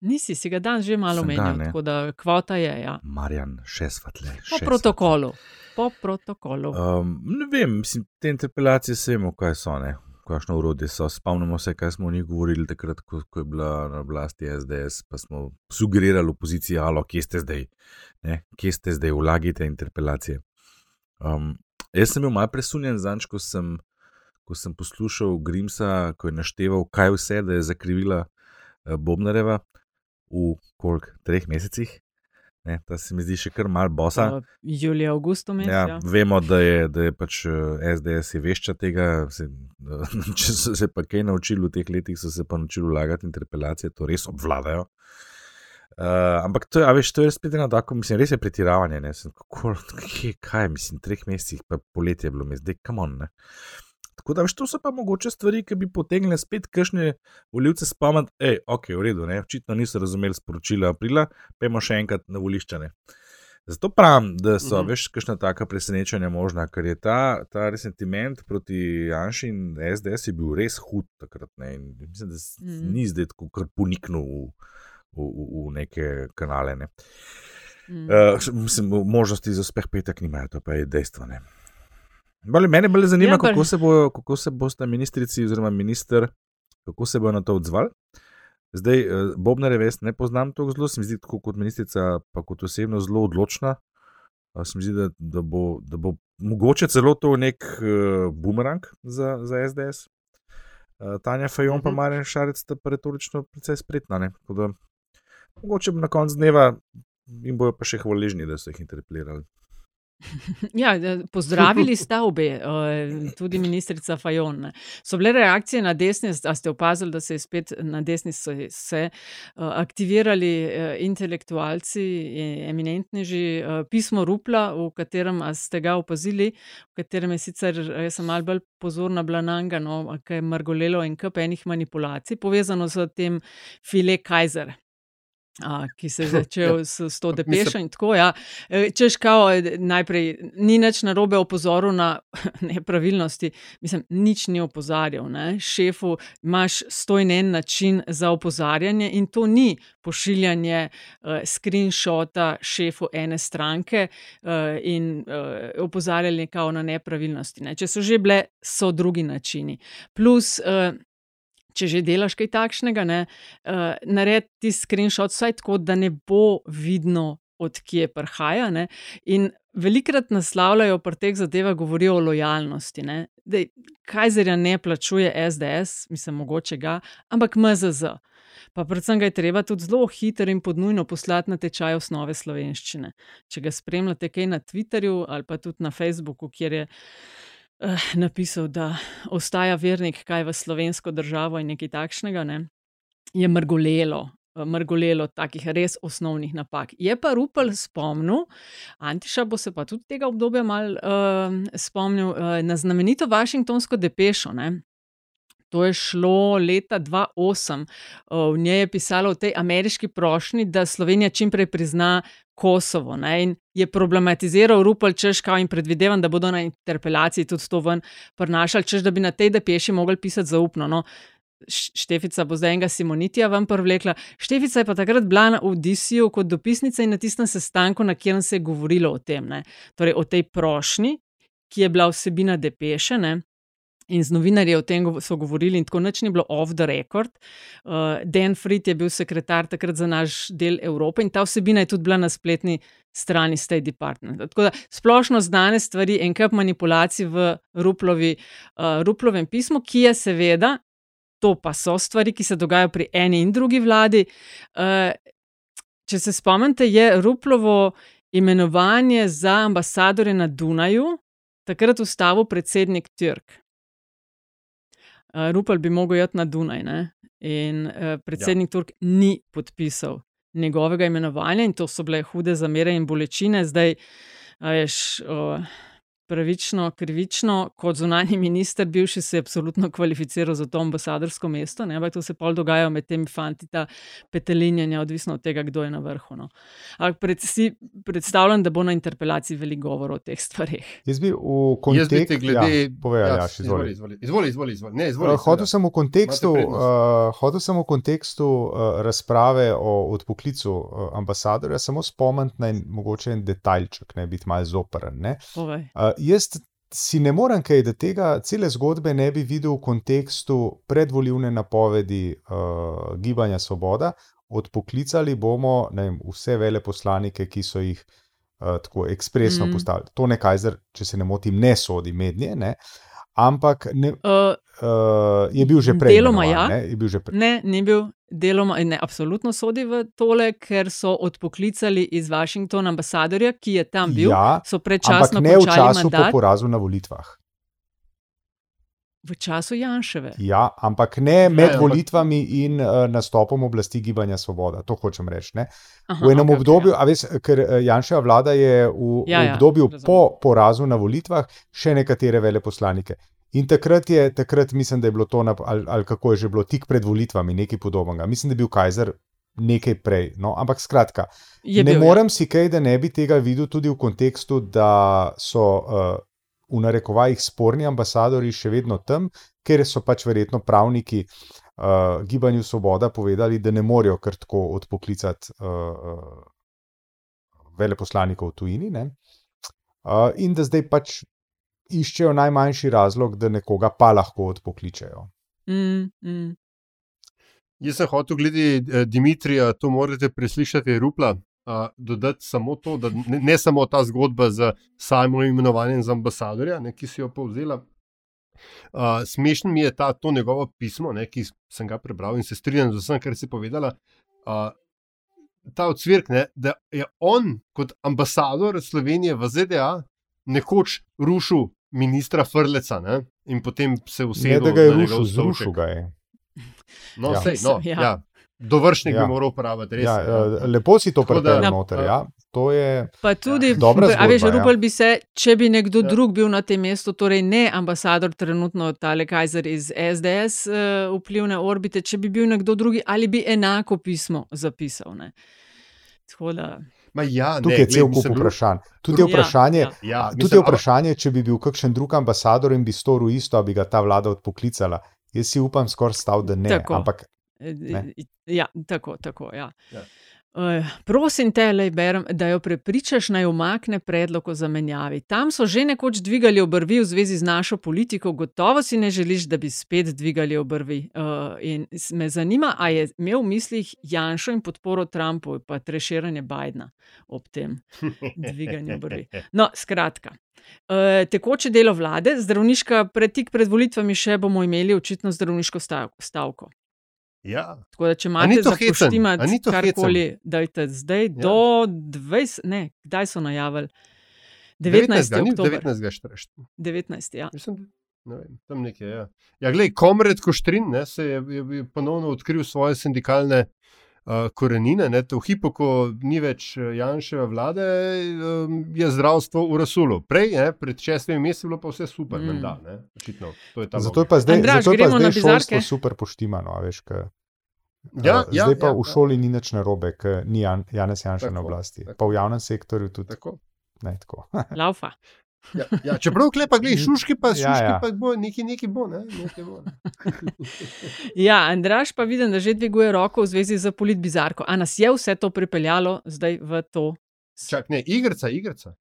Nisi si ga dan že malo Sem ga, menil, ne. tako da kvota je. Ja. Marjan, še svetle. Po še protokolu. Po protokolu. Um, ne vem, mislim, te interpelacije vemo, kaj so, ne. Kakšno urodje so. Spomnimo se, kaj smo o njih govorili takrat, ko, ko je bila na oblasti SDS, pa smo sugerirali opoziciji, alo, kje ste zdaj, ne? kje ste zdaj, vlagite interpelacije. Um, jaz sem bil malce presunjen zanč, ko sem, ko sem poslušal Grimsa, ko je našteval, kaj vse, je zakrivila uh, Bobnareva v koliko, treh mesecih. Ne, ta se mi zdi še kar mal bosa. Uh, Julija, Augusto mesec. Ja, Ja. vemo, da je, da je pač eh, SDS je vešča tega. Se, če so se pa kaj naučili v teh letih, so se pa naučili vlagati interpelacije, to res obvladajo. Uh, ampak to je, a veš, to je spet ena tako, mislim, res je pretiravanje. Ne? Sem, kako, kje, kaj, mislim, treh mesecih, pa poletje je bilo, zdaj kamon. Ne? Tako da, veš, to so pa mogoče stvari, ki bi potegnile spet kakšne volivce spomniti, hej, ok, v redu, ne? očitno niso razumeli sporočila aprila, pojmo še enkrat na voliščane. Zato pravim, da so, Mhm. mhm. veš, kakšna taka presenečenja možna, ker je ta, ta resentiment proti Janšu in SDS je bil res hud takrat. Ne? In mislim, da s- Mhm. ni zdaj tako kar poniknil v, v, v, v neke kanale. Ne? Mm. Uh, mislim, možnosti za uspeh petek nimajo, to pa je dejstvo. Ne? Bolj, mene bolj zanima, Ja, pa- kako, se bo, kako se boste ministrici oziroma minister, kako se bo na to odzval. Zdaj, eh, Bobnare res ne poznam tako zelo, se mi zdi tako kot ministrica, pa kot osebno zelo odločna. Eh, Se mi zdi, da, da, bo, da bo mogoče celo to nek uh, bumerang za, za SDS. Uh, Tanja Fajon uh -huh. pa Mhm. Marjan Šarec sta retorično precej spretna. ne. Tako Da, mogoče bo na koncu dneva jim bojo pa še hvaležni, da so jih interpelirali. Ja, pozdravili sta obe, eh, tudi ministrica Fajon. So bile reakcije na desni, a ste opazili, da se je spet na desni se, se eh, aktivirali eh, intelektualci, eh, eminentneži, pismo Rupla, v katerem ste ga opazili, v katerem je sicer, jaz sem malo bolj pozorna bila na njega, no, kaj je mrgolelo in kup enih manipulacij, povezano s tem file Kajzer. A, ki se je začel s, s to depešo in tako. Ja. E, Češ, kao, e, najprej ni nič narobe opozoril na nepravilnosti, mislim, nič ni opozarjal. Ne. Šefu imaš stoj en način za opozarjanje in to ni pošiljanje uh, screenshota šefu ene stranke uh, in uh, opozarjali kao na nepravilnosti. Ne. Če so že bile, so drugi načini. Plus, uh, če že delaš kaj takšnega, ne, uh, naredi ti screenshot vsaj tako, da ne bo vidno, odkje prihaja. Ne, in velikrat naslavljajo pri teh zadevah, govorijo o lojalnosti. Ne, Dej, Kajzerja ne plačuje SDS, mislim, mogoče ga, ampak MZZ. Pa predvsem ga je treba tudi zelo hitro in podnujno poslati na tečaj osnove slovenščine. Če ga spremljate kaj na Twitterju ali pa tudi na Facebooku, kjer je uh, napisal, da ostaja vernik kaj v slovensko državo in nekaj takšnega, ne, je mrgolelo. mrgolelo takih res osnovnih napak. Je pa Rupel spomnil, Antiša bo se pa tudi tega obdobja mal uh, spomnil, uh, na znamenito Washingtonsko depešo. Ne? To je šlo leta 2008. V njej je pisalo o tej ameriški prošnji, da Slovenija čimprej prizna Kosovo. Ne? In je problematiziral Rupel, češ kao in predvidevam, da bodo na interpelaciji tudi to ven prenašali, češ da bi na tej depeši mogli pisati zaupno. No? Štefica bo zdaj enega Simonitija vam privlekla. Štefica je pa takrat bila na Odisiju kot dopisnica in na tistem sestanku, na katerem se je govorilo o tem, ne? torej o tej prošnji, ki je bila vsebina depeše. Ne? In z novinarji o tem so govorili, in tako noč ni bilo off the record. Uh, Dan Fried je bil sekretar takrat za naš del Evrope in ta vsebina je tudi bila na spletni strani State Department. Tako da splošno znane stvari, en kup manipulacij v Ruplovi, uh, Ruplovem pismu, ki je seveda, to pa so stvari, ki se dogajajo pri eni in drugi vladi. Uh, če se spomnite, je Ruplovo imenovanje za ambasadore na Dunaju takrat ustavil predsednik Türk. Uh, Rupel bi mogel iti na Dunaj, ne? in uh, predsednik ja. Turk ni podpisal njegovega imenovanja, in to so bile hude zamere in bolečine. Zdaj, veš, uh, pravično, krivično, kot zunani minister, bivši se je absolutno kvalificiral za to ambasadorsko mesto, ne? ampak to se pol dogaja med temi fanti, ta petelinjanja, odvisno od tega, kdo je na vrhu. No. Ampak pred, si predstavljam, da bo na interpelaciji veliko govora o teh stvarih. Jaz bi v kontekstu, glede... ja, povedal, ja, ja, izvoli. izvoli, izvoli, izvoli, izvoli. Ne, izvoli Uh, hotel sem v kontekstu, uh, hotel sem v kontekstu uh, razprave o odpoklicu uh, ambasadorja samo spomniti na en, mogoče en detaljček, ne biti malo zoprn. Ne? Povej. Uh, jaz si ne morem kaj, da tega cele zgodbe ne bi videl v kontekstu predvoljivne napovedi uh, Gibanja Svoboda. Odpoklicali bomo vem, vse veleposlanike, ki so jih uh, tako ekspresno Mm. mm. postavili. To nekaj, če se ne motim, ne sodi mednje, ne? Ampak ne, Uh, uh, je bil že prej. Deloma ja. ne, je bil že prej. Ne, ni bil deloma, ne, absolutno sodi v tole, ker so odpoklicali iz Washingtona ambasadorja, ki je tam bil, Ja, so predčasno ampak ne v končali času mandat po porazu na volitvah. V času Janševe. Ja, ampak ne med ampak- volitvami in uh, nastopom oblasti Gibanja Svoboda. To hočem reči. Ne? Aha, V enem okej, obdobju, ja. a veš, ker eh, Janševa vlada je v Ja, ja, ja, obdobju razumem. po porazu na volitvah še nekatere veleposlanike. In takrat je, takrat mislim, da je bilo to, na, ali, ali kako je že bilo, tik pred volitvami, nekaj podobnega. Mislim, da je bil Kajzer nekaj prej. No, ampak skratka, Je ne bil, ja. morem si kaj, da ne bi tega videl tudi v kontekstu, da so uh, v narekovajih sporni ambasadori še vedno tam, ker so pač verjetno pravniki uh, Gibanju Svoboda povedali, da ne morejo kar tako odpoklicati uh, veleposlanikov v tujini. ne. Uh, in da zdaj pač iščejo najmanjši razlog, da nekoga pa lahko odpokličejo. Mm, mm. Jaz sem hotel glede Dimitrija, to morate preslišati, Rupla. Uh, dodati samo to, da ne, ne samo ta zgodba z samim imenovanjem za ambasadorja, ne, ki si jo povzela. Uh, smešen mi je ta, to njegovo pismo, ne, ki sem ga prebral in se strinjam z vsem, kar si povedala. Uh, ta odsvirk, ne, da je on kot ambasador Slovenije v ZDA nekoč rušil ministra Frleca ne, in potem se Ne, usedel da ga je rušil, zrušil ga je. No, Ja. sej, no, ja. ja. Dovršnik Ja. bi moral uporabljati, res. Ja, je, ja. uh, lepo si to prepeljal Ja. noter. Ja. To je. Pa tudi, Dobra a veš, zgodba, ja. Rupel bi se, če bi nekdo Ja. drug bil na tem mestu, torej ne ambasador, trenutno tale Kajzer iz SDS uh, vplivne orbite, če bi bil nekdo drugi, ali bi enako pismo zapisal. Ne? Tako da, Ma ja, ne, Tukaj je glej, cel kup vprašanj. Tudi je Ja, vprašanje, ja. Ja, Tudi mislim, je vprašanje, če bi bil kakšen drug ambasador in bi storil isto, bi ga ta vlada odpoklicala. Jaz si upam, skoraj stav, da ne. Tako. Ampak eh, Ne. ja, tako, tako. Ja. Ja. Uh, prosim te, lej, berem, da jo prepričaš, naj umakne predlog o zamenjavi. Tam so že nekoč dvigali obrvi v zvezi z našo politiko, gotovo si ne želiš, da bi spet dvigali obrvi. Uh, in me zanima, a je imel v mislih Janšo in podporo Trumpu, pa treširanje Bidna ob tem dviganju obrvi. No, skratka. Uh, tekoče delo vlade, zdravniška, pred, tik pred volitvami še bomo imeli očitno zdravniško stav- stavko. Ja, Tako da, če imate to za hecen? A poštimati ni to karkoli, dajte zdaj Ja. do 20, ne, kdaj so najavili? 19. 19. ni oktober. 19. štreš. 19. Ja. Mislim, ne vem, tam nekje. Ja, ja glej, Komred Koštrin ne, se je, je, je ponovno odkril svoje sindikalne uh, korenine. Ne, v hipu, ko ni več eh, Janševe vlade, um, je zdravstvo v rasulu. Prej, ne, pred šestimi meseci, je bilo pa vse super, mm. menda, ne, očitno. To je ta Zato je pa zdaj, Andraž, zato je pa na zdaj šolstvo super poštimano. a Veš, ka, Ja, uh, ja, zdaj pa ja, v ja. šoli ni nič narobe, ker ni Jan, Janez Janša na Tako, oblasti. tako. Pa v javnem sektorju tudi. Tako. Ne, tako. Laufa. Ja, ja, čeprav klepa, gledaj, šuški pa, Ja, šuški ja. pa bo, neki, neki bo, ne, neki bo. Ne. Ja, Andraš pa vidim, da že dviguje roko v zvezi z politbizarko. A nas je vse to pripeljalo zdaj v to? Čak, ne, igrica, igrica.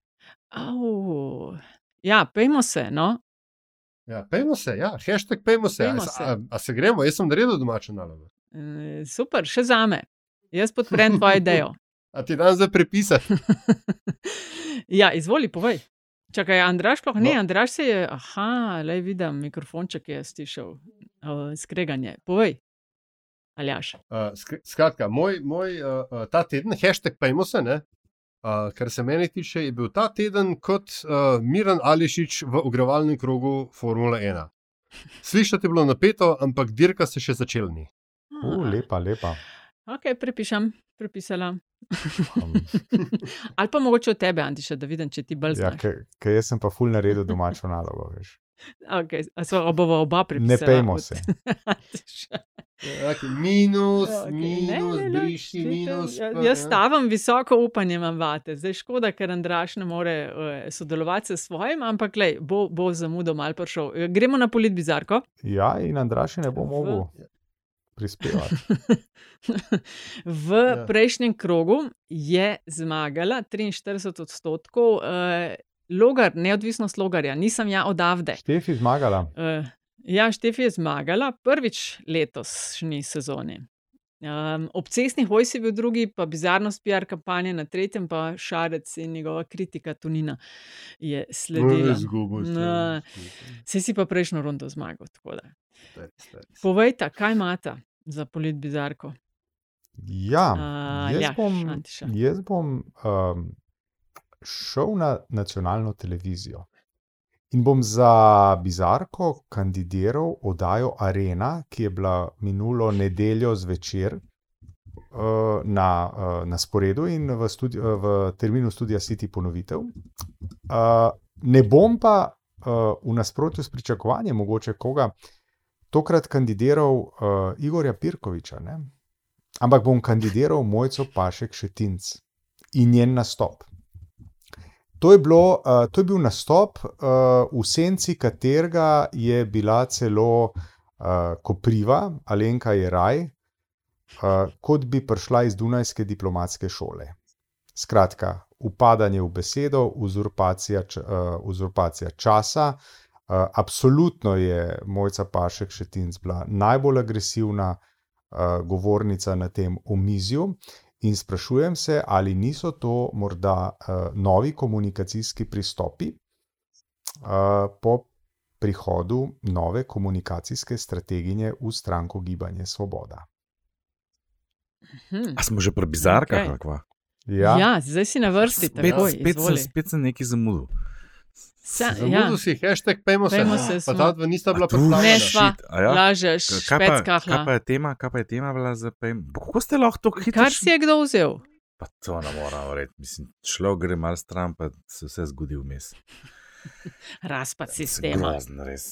Au. Ja, pejmo se, no. Ja, pejmo se, ja, hashtag pejmo se. Pejmo a, se. A, a se gremo, jaz sem naredil domačo nalogo. E, Super, še za me. Jaz podprem tvojo idejo. A ti dan zdaj prepisati? Ja, izvoli, povej. Čakaj, Andraš pa ne, No. Andraš se je, aha, le vidim, mikrofonček je stišal, uh, skreganje. Povej, Aljaš. Uh, sk- skratka, moj, moj uh, uh, ta teden, hashtag pejmo se, ne, uh, kar se mene tiče, je bil ta teden kot uh, Miran Ališič v ogrevalnem krogu Formule 1. Slišati je bilo napeto, ampak dirka se še začela ni. Uh, lepa, lepa. Ok, prepišem, prepisala. Ali pa mogoče od tebe, Antiša, da vidim, če ti bolj ja, znaš. ker ker jaz sem pa ful naredil domačo nalogo. Veš. Okay, a sva obova oba prepisala. Ne pejmo se. Okay, minus, Okej, okay, ne, minus, ne, ne, briši, glejte, minus. ja- pa, Jaz ja. stavim visoko upanje, imam vate. Zdaj škoda, ker Andraš ne more uh, sodelovati s svojim, ampak lej, bo, bo zamudo mal prišel. Gremo na politbizarko. Ja, in Andraši ne bo V- mogel prispevati. v Ja. prejšnjem krogu je zmagala 43 odstotkov, uh, logar, neodvisnost logarja, nisem ja odavde. Štefi zmagala. Uh, ja, Štefi je zmagala prvič letošnji sezoni. Um, ob cestnih vojsi je bil drugi, pa bizarnost PR kampanje na tretjem, pa Šarec in njegova kritika Tunina je sledila. Si, No, izgubil. Sej si pa prejšnjo rundo zmagal. Povejte, kaj imate za politbizarko? Ja, A, jaz Aljaž, bom, Antiša. jaz bom um, šel na nacionalno televizijo in bom za Bizarko kandidiral oddajo Arena, ki je bila minulo nedeljo zvečer uh, na, uh, na sporedu in v, studi, uh, v terminu Studia City ponovitev. Uh, ne bom pa uh, v nasprotju s pričakovanjem, mogoče koga, tokrat kandidiral uh, Igorja Pirkoviča. Ne? ampak bom kandidiral Mojco Pašek Šetinc in njen nastop. To je, bilo, uh, to je bil nastop, uh, v senci katerega je bila celo uh, Kopriva, Alenka Jeraj, uh, kot bi prišla iz Dunajske diplomatske šole. Skratka, upadanje v besedo, uzurpacija, uh, uzurpacija časa. Uh, absolutno je Mojca Pašek Šetinc bila najbolj agresivna uh, govornica na tem omizju. In sprašujem se, ali niso to morda uh, novi komunikacijski pristopi uh, po prihodu nove komunikacijske strateginje v stranko Gibanje Svoboda. Hm. A smo že pri bizarkah? Okay. Ja. ja, zdaj si na vrsti. Spet, takoj, spet, sem, spet sem nekaj zamudil. Sa, ja. Zamudil si, hashtag pejmo se. Pejmo se Pa ta dva nista bila A tu predstavljena. Ne, shit, sva. a ja? Lažeš, Kaj pa, kaj špetskahla. pa je tema, kaj pa je tema bila za pejem? Kako ste lahko tako hitro? Kar si je kdo vzel? Pa to ne moram verjeti. Mislim, človek gre mal stran, pa se vse zgodi vmes. Razpad sistema. Grozno, res.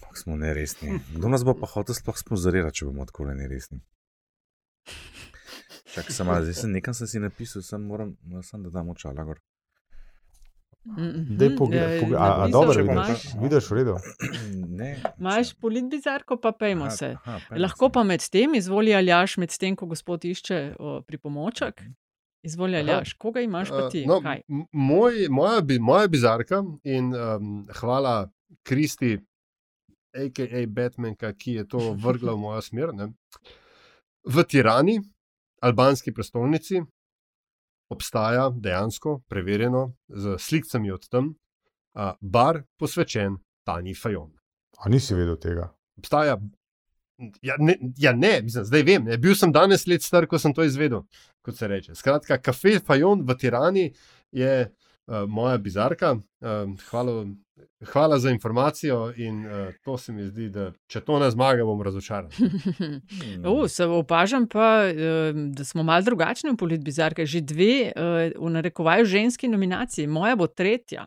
Kako smo neresni. Kdo nas bo pa hotel sploh sponzorirati, če bomo tako neresni? Čakaj, sem malo, zdaj sem nekam sem si napisal, sem moram, sem da dam očala gor. Mhm. Dej pogled, Eh, pogled, a, a dobro vidiš, pa- vidiš v redu. Ne. Imaš politbizarko, pa pejmo Aha, se. aha, pejmo Lahko se. pa med tem izvoli Aljaš, med tem, ko gospod išče o, pripomoček. Izvoli Aha. Aljaš, koga imaš pa Uh, ti? no, Kaj? moj, moja, bi- moja bizarka in um, hvala Kristi, a.k.a. Batmanka, ki je to vrgla v mojo smer. Ne. V Tirani, albanski prestolnici, obstaja dejansko, preverjeno, z slikami od tam, uh, bar posvečen Tani Fajon. A nisi vedel tega? Obstaja. Ja, ne, ja, ne mislim, zdaj vem. Ne. Bil sem danes let star, ko sem to izvedel, kot se reče. Skratka, kafe Fajon v Tirani je uh, moja bizarka. Uh, hvala, hvala za informacijo in uh, to se mi zdi, da če to ne zmaga, bom razočaran. Uh, se opažam pa, eh, da smo malo drugačni v polit bizarka. Že dve, eh, v narekovaju, ženski nominaciji, moja bo tretja.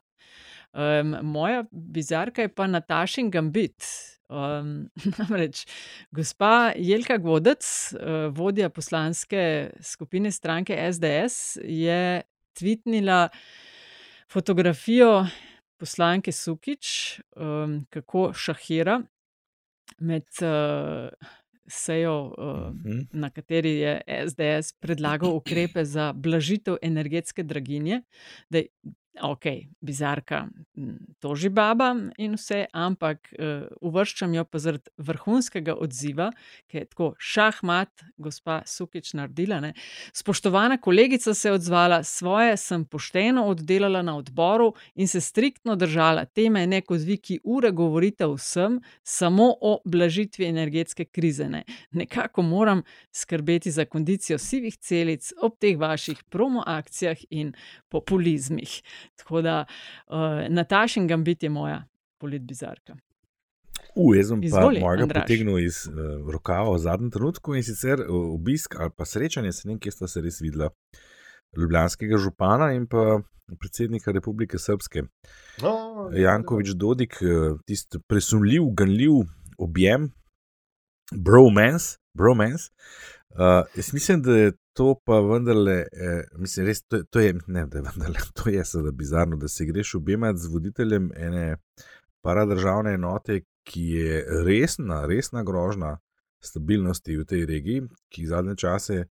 Um, moja bizarka je pa Natašin Gambit. Um, namreč, gospa Jelka Godec, uh, vodja poslanske skupine stranke SDS, je tvitnila fotografijo poslanke Sukič, um, kako šahira med uh, sejo, uh, na kateri je SDS predlagal ukrepe za blažitev energetske draginje. Da, ok, bizarka, toži baba in vse, ampak uh, uvrščam jo pa zaradi vrhunskega odziva, ki je tako šahmat, gospa Sukič naredila. Ne. Spoštovana kolegica se je odzvala, svoje sem pošteno oddelala na odboru in se striktno držala teme, ne kot vi, ki ure govorite vsem, samo o blažitvi energetske krize. Ne. Nekako moram skrbeti za kondicijo sivih celic ob teh vaših promoakcijah in populizmih. Tako da uh, Natašin Gambit je moja politbizarka. U, jaz sem pa Izvoli, mojega Andraž. potegnil iz uh, rokava v zadnjem trenutku in sicer uh, obisk ali pa srečanje, se ne vem, kje sta se res videla, ljubljanskega župana in pa predsednika Republike Srpske. No, Jankovič Dodik, eh, tisti presumljiv, ganljiv objem, bromance. bromance. Uh, jaz mislim, da je to pa vendarle, eh, mislim, res, to, to je, ne, da je vendarle, to je seveda bizarno, da se greš objemati z voditeljem ene paradržavne enote, ki je resna, resna grožna stabilnosti v tej regiji, ki zadnje čase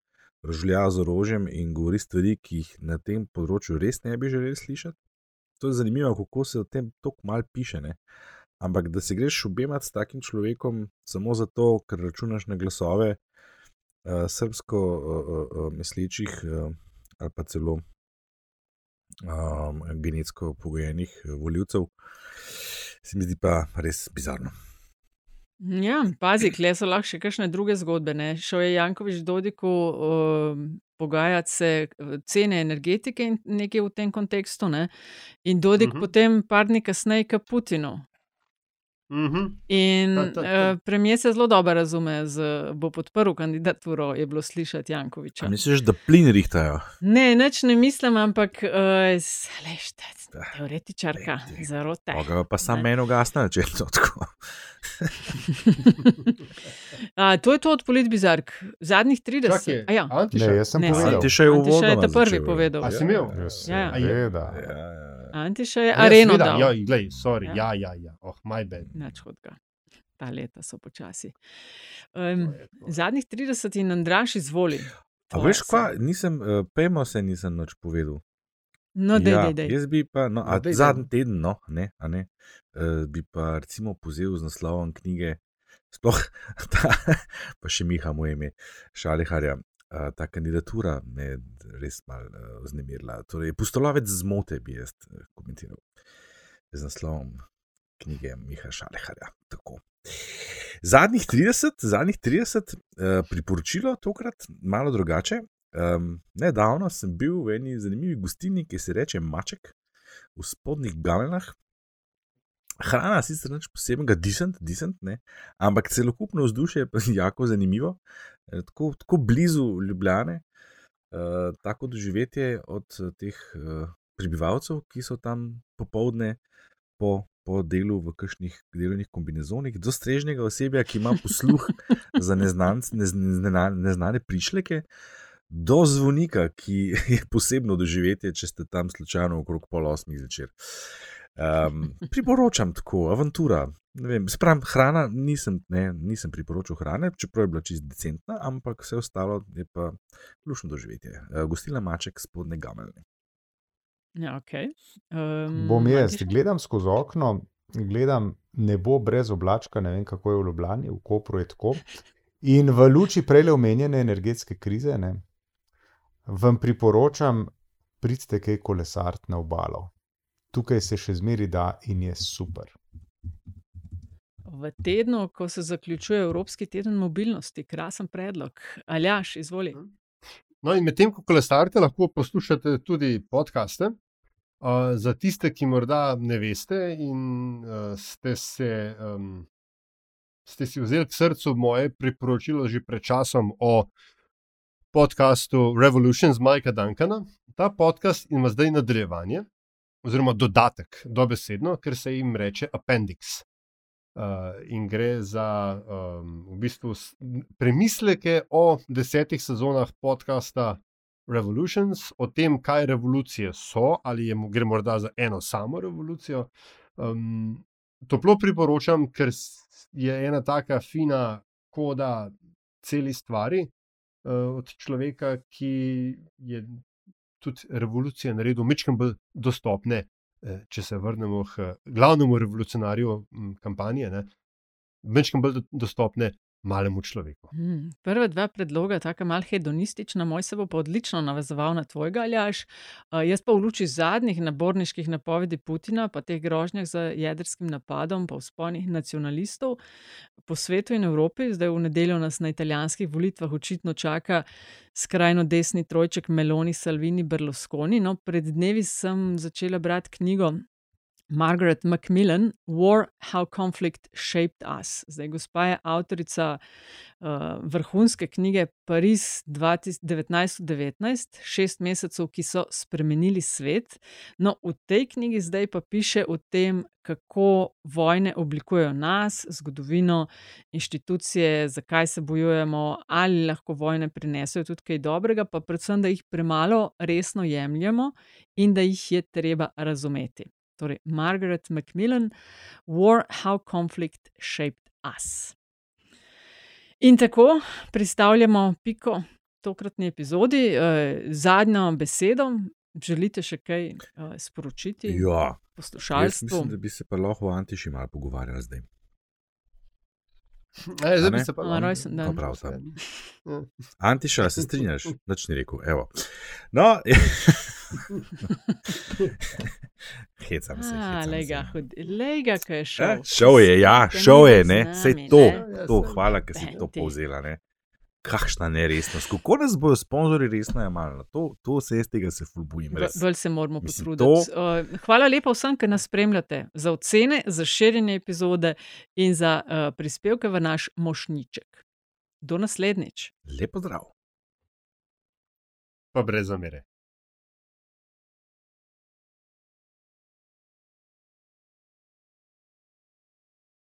rožlja z orožjem in govori stvari, ki jih na tem področju res ne bi želeli slišati. To je zanimivo, kako se o tem tako malo piše. Ne? Ampak da se greš objemati s takim človekom samo zato, ker računaš na glasove srbsko uh, uh, mislečih uh, ali pa celo um, genetsko pogojenih uh, voljivcev, se mi zdi pa res bizarno. Ja, pazi, kle so lahko še kakšne druge zgodbe. Ne? Šel je Jankovič Dodiku uh, pogajati se eh, cene energetike in nekaj v tem kontekstu. Ne? In Dodik uh Mhm. -huh. potem par dni kasneje k Putinu. Mhm. In Ta- ta- ta- uh, premijer se zelo dobro razume, z, bo podprl kandidaturo, je bilo slišati Jankoviča. A misliš, da plin rihtajajo? Ne, nič ne mislim, ampak uh, leš, teoretičarka, zarote. Moga pa sam meni ugasne, če je to tako. A, to je to od politbizark, zadnjih 30. Čakaj, A ja. Antiša? Ne, jaz sem Ne, povedal. Antiša je Antiša je ta prvi začel, ja. povedal. A si imel? Ja, Ja, ja. seveda. Antiša je Ja, areno dal. Ja, glej, sorry, Ja. ja, ja, ja. Oh, my bad. Nič hudega. Ta leta so počasi. Um, zadnjih 30 in Andraš izvoli. A veš, kva, nisem, uh, pejmo se, nisem nič povedal. No, dej, ja, dej, dej. Jaz bi pa, no, a No, dej, dej. zadnji teden, no, ne, a ne, uh, bi pa recimo povzel z naslovom knjige, sploh ta, pa še Miha, moje ime, Šaliharja. Uh, ta kandidatura me je res malo uh, vznemirila. Torej, pustolovec zmote bi jaz eh, komentiral z naslovom knjige Miha Šaliharja. Tako. Zadnjih 30, zadnjih 30 uh, priporočilo, tokrat malo drugače. Um, nedavno sem bil v eni zanimivi gostini, ki se reče Maček v spodnjih Gameljnah. Hrana sicer nič posebnega, decent, decent ampak celokupno vzdušje je jako zanimivo, Eh, tako, tako blizu Ljubljane, uh, tako doživetje od eh, teh uh, prebivalcev, ki so tam popovdne po, po delu v kakšnih delovnih kombinezonih, do strežnega osebja, ki ima posluh za neznanc, nez, nezna, neznane prišleke, do zvonika, ki je posebno doživetje, če ste tam slučajno okrog pol osmih zvečer. Um, priporočam tako, avantura. Ne Vem, sprem, hrana nisem, ne, nisem priporočil hrane, čeprav je bila čist decentna, ampak vse ostalo je pa lušno doživetje. Uh, gostila maček spodne gameljne. Ja, okay. um, Bom jaz, gledam skozi okno, gledam nebo brez oblačka, ne vem kako je v Ljubljani, v Kopru je tako. In v luči prej omenjene energetske krize, ne, vam priporočam, pridite kaj kolesart na obalo. Tukaj se še zmeri da in je super. V tednu, ko se zaključuje Evropski teden mobilnosti, krasen predlog. Aljaš, izvoli. No, in medtem ko kolesarite, lahko poslušate tudi podcaste. Uh, za tiste, ki morda ne veste in uh, ste, se, um, ste si vzeli k srcu moje priporočilo že pred časom o podkastu Revolution z Majka Duncana. Ta podcast ima zdaj nadaljevanje, oziroma dodatek, dobesedno, ker se jim reče Appendix. Uh, in gre za um, v bistvu premisleke o desetih sezonah podcasta Revolutions, o tem, kaj revolucije so, ali je, gre morda za eno samo revolucijo. Um, toplo priporočam, ker je ena taka fina koda celi stvari uh, od človeka, ki je tudi revolucije naredil, mečkam bolj dostopne. Če se vrnemo k glavnemu revolucionarju kampanje, mečkam bolj dostopne malemu človeku. Hmm. Prva dva predloga, tako malo hedonistična, moj se bo pa odlično navezoval na tvojega, Aljaš. Uh, jaz pa v luči zadnjih naborniških napovedi Putina, pa teh grožnjah za jedrskim napadom, pa vzponih nacionalistov po svetu in Evropi, zdaj v nedeljo nas na italijanskih volitvah očitno čaka skrajno desni trojček Meloni, Salvini, Berlusconi. No, pred dnevi sem začela brati knjigo Margaret Macmillan, War: How Conflict Shaped Us. Zdaj, gospa je avtorica uh, vrhunske knjige Pariz 1919, šest mesecev, ki so spremenili svet. No, v tej knjigi zdaj pa piše o tem, kako vojne oblikujejo nas, zgodovino, inštitucije, zakaj se bojujemo, ali lahko vojne prinesejo tudi kaj dobrega, pa predvsem, da jih premalo resno jemljemo in da jih je treba razumeti torej Margaret Macmillan, War: How Conflict Shaped Us. In tako pristavljamo piko tokratni epizodi, eh, zadnjo besedo. Želite še kaj eh, sporočiti ja, poslušalstvu? Mislim, da bi se pa lahko o Antiši malo pogovarjali zdaj. E, zdaj bi se pa lahko rojsten dan. Prav sam. Antiša, se strinjaš? Nič ni rekel. Evo. No, Hecam se. Lega, ki je šel. Eh, šel je, ja, šel je, ne, vse to, to, hvala, ker si to povzela. Ne. Kakšna neresnost, kako nas bodo sponzorji resno jemali, to, to se jaz tega se fulbujim. Bolj se moramo potruditi. To... Uh, hvala lepa vsem, ki nas spremljate, za ocene, za širjenje epizode in za uh, prispevke v naš mošniček. Do naslednjič. Lepo zdrav. Pa brez zamere.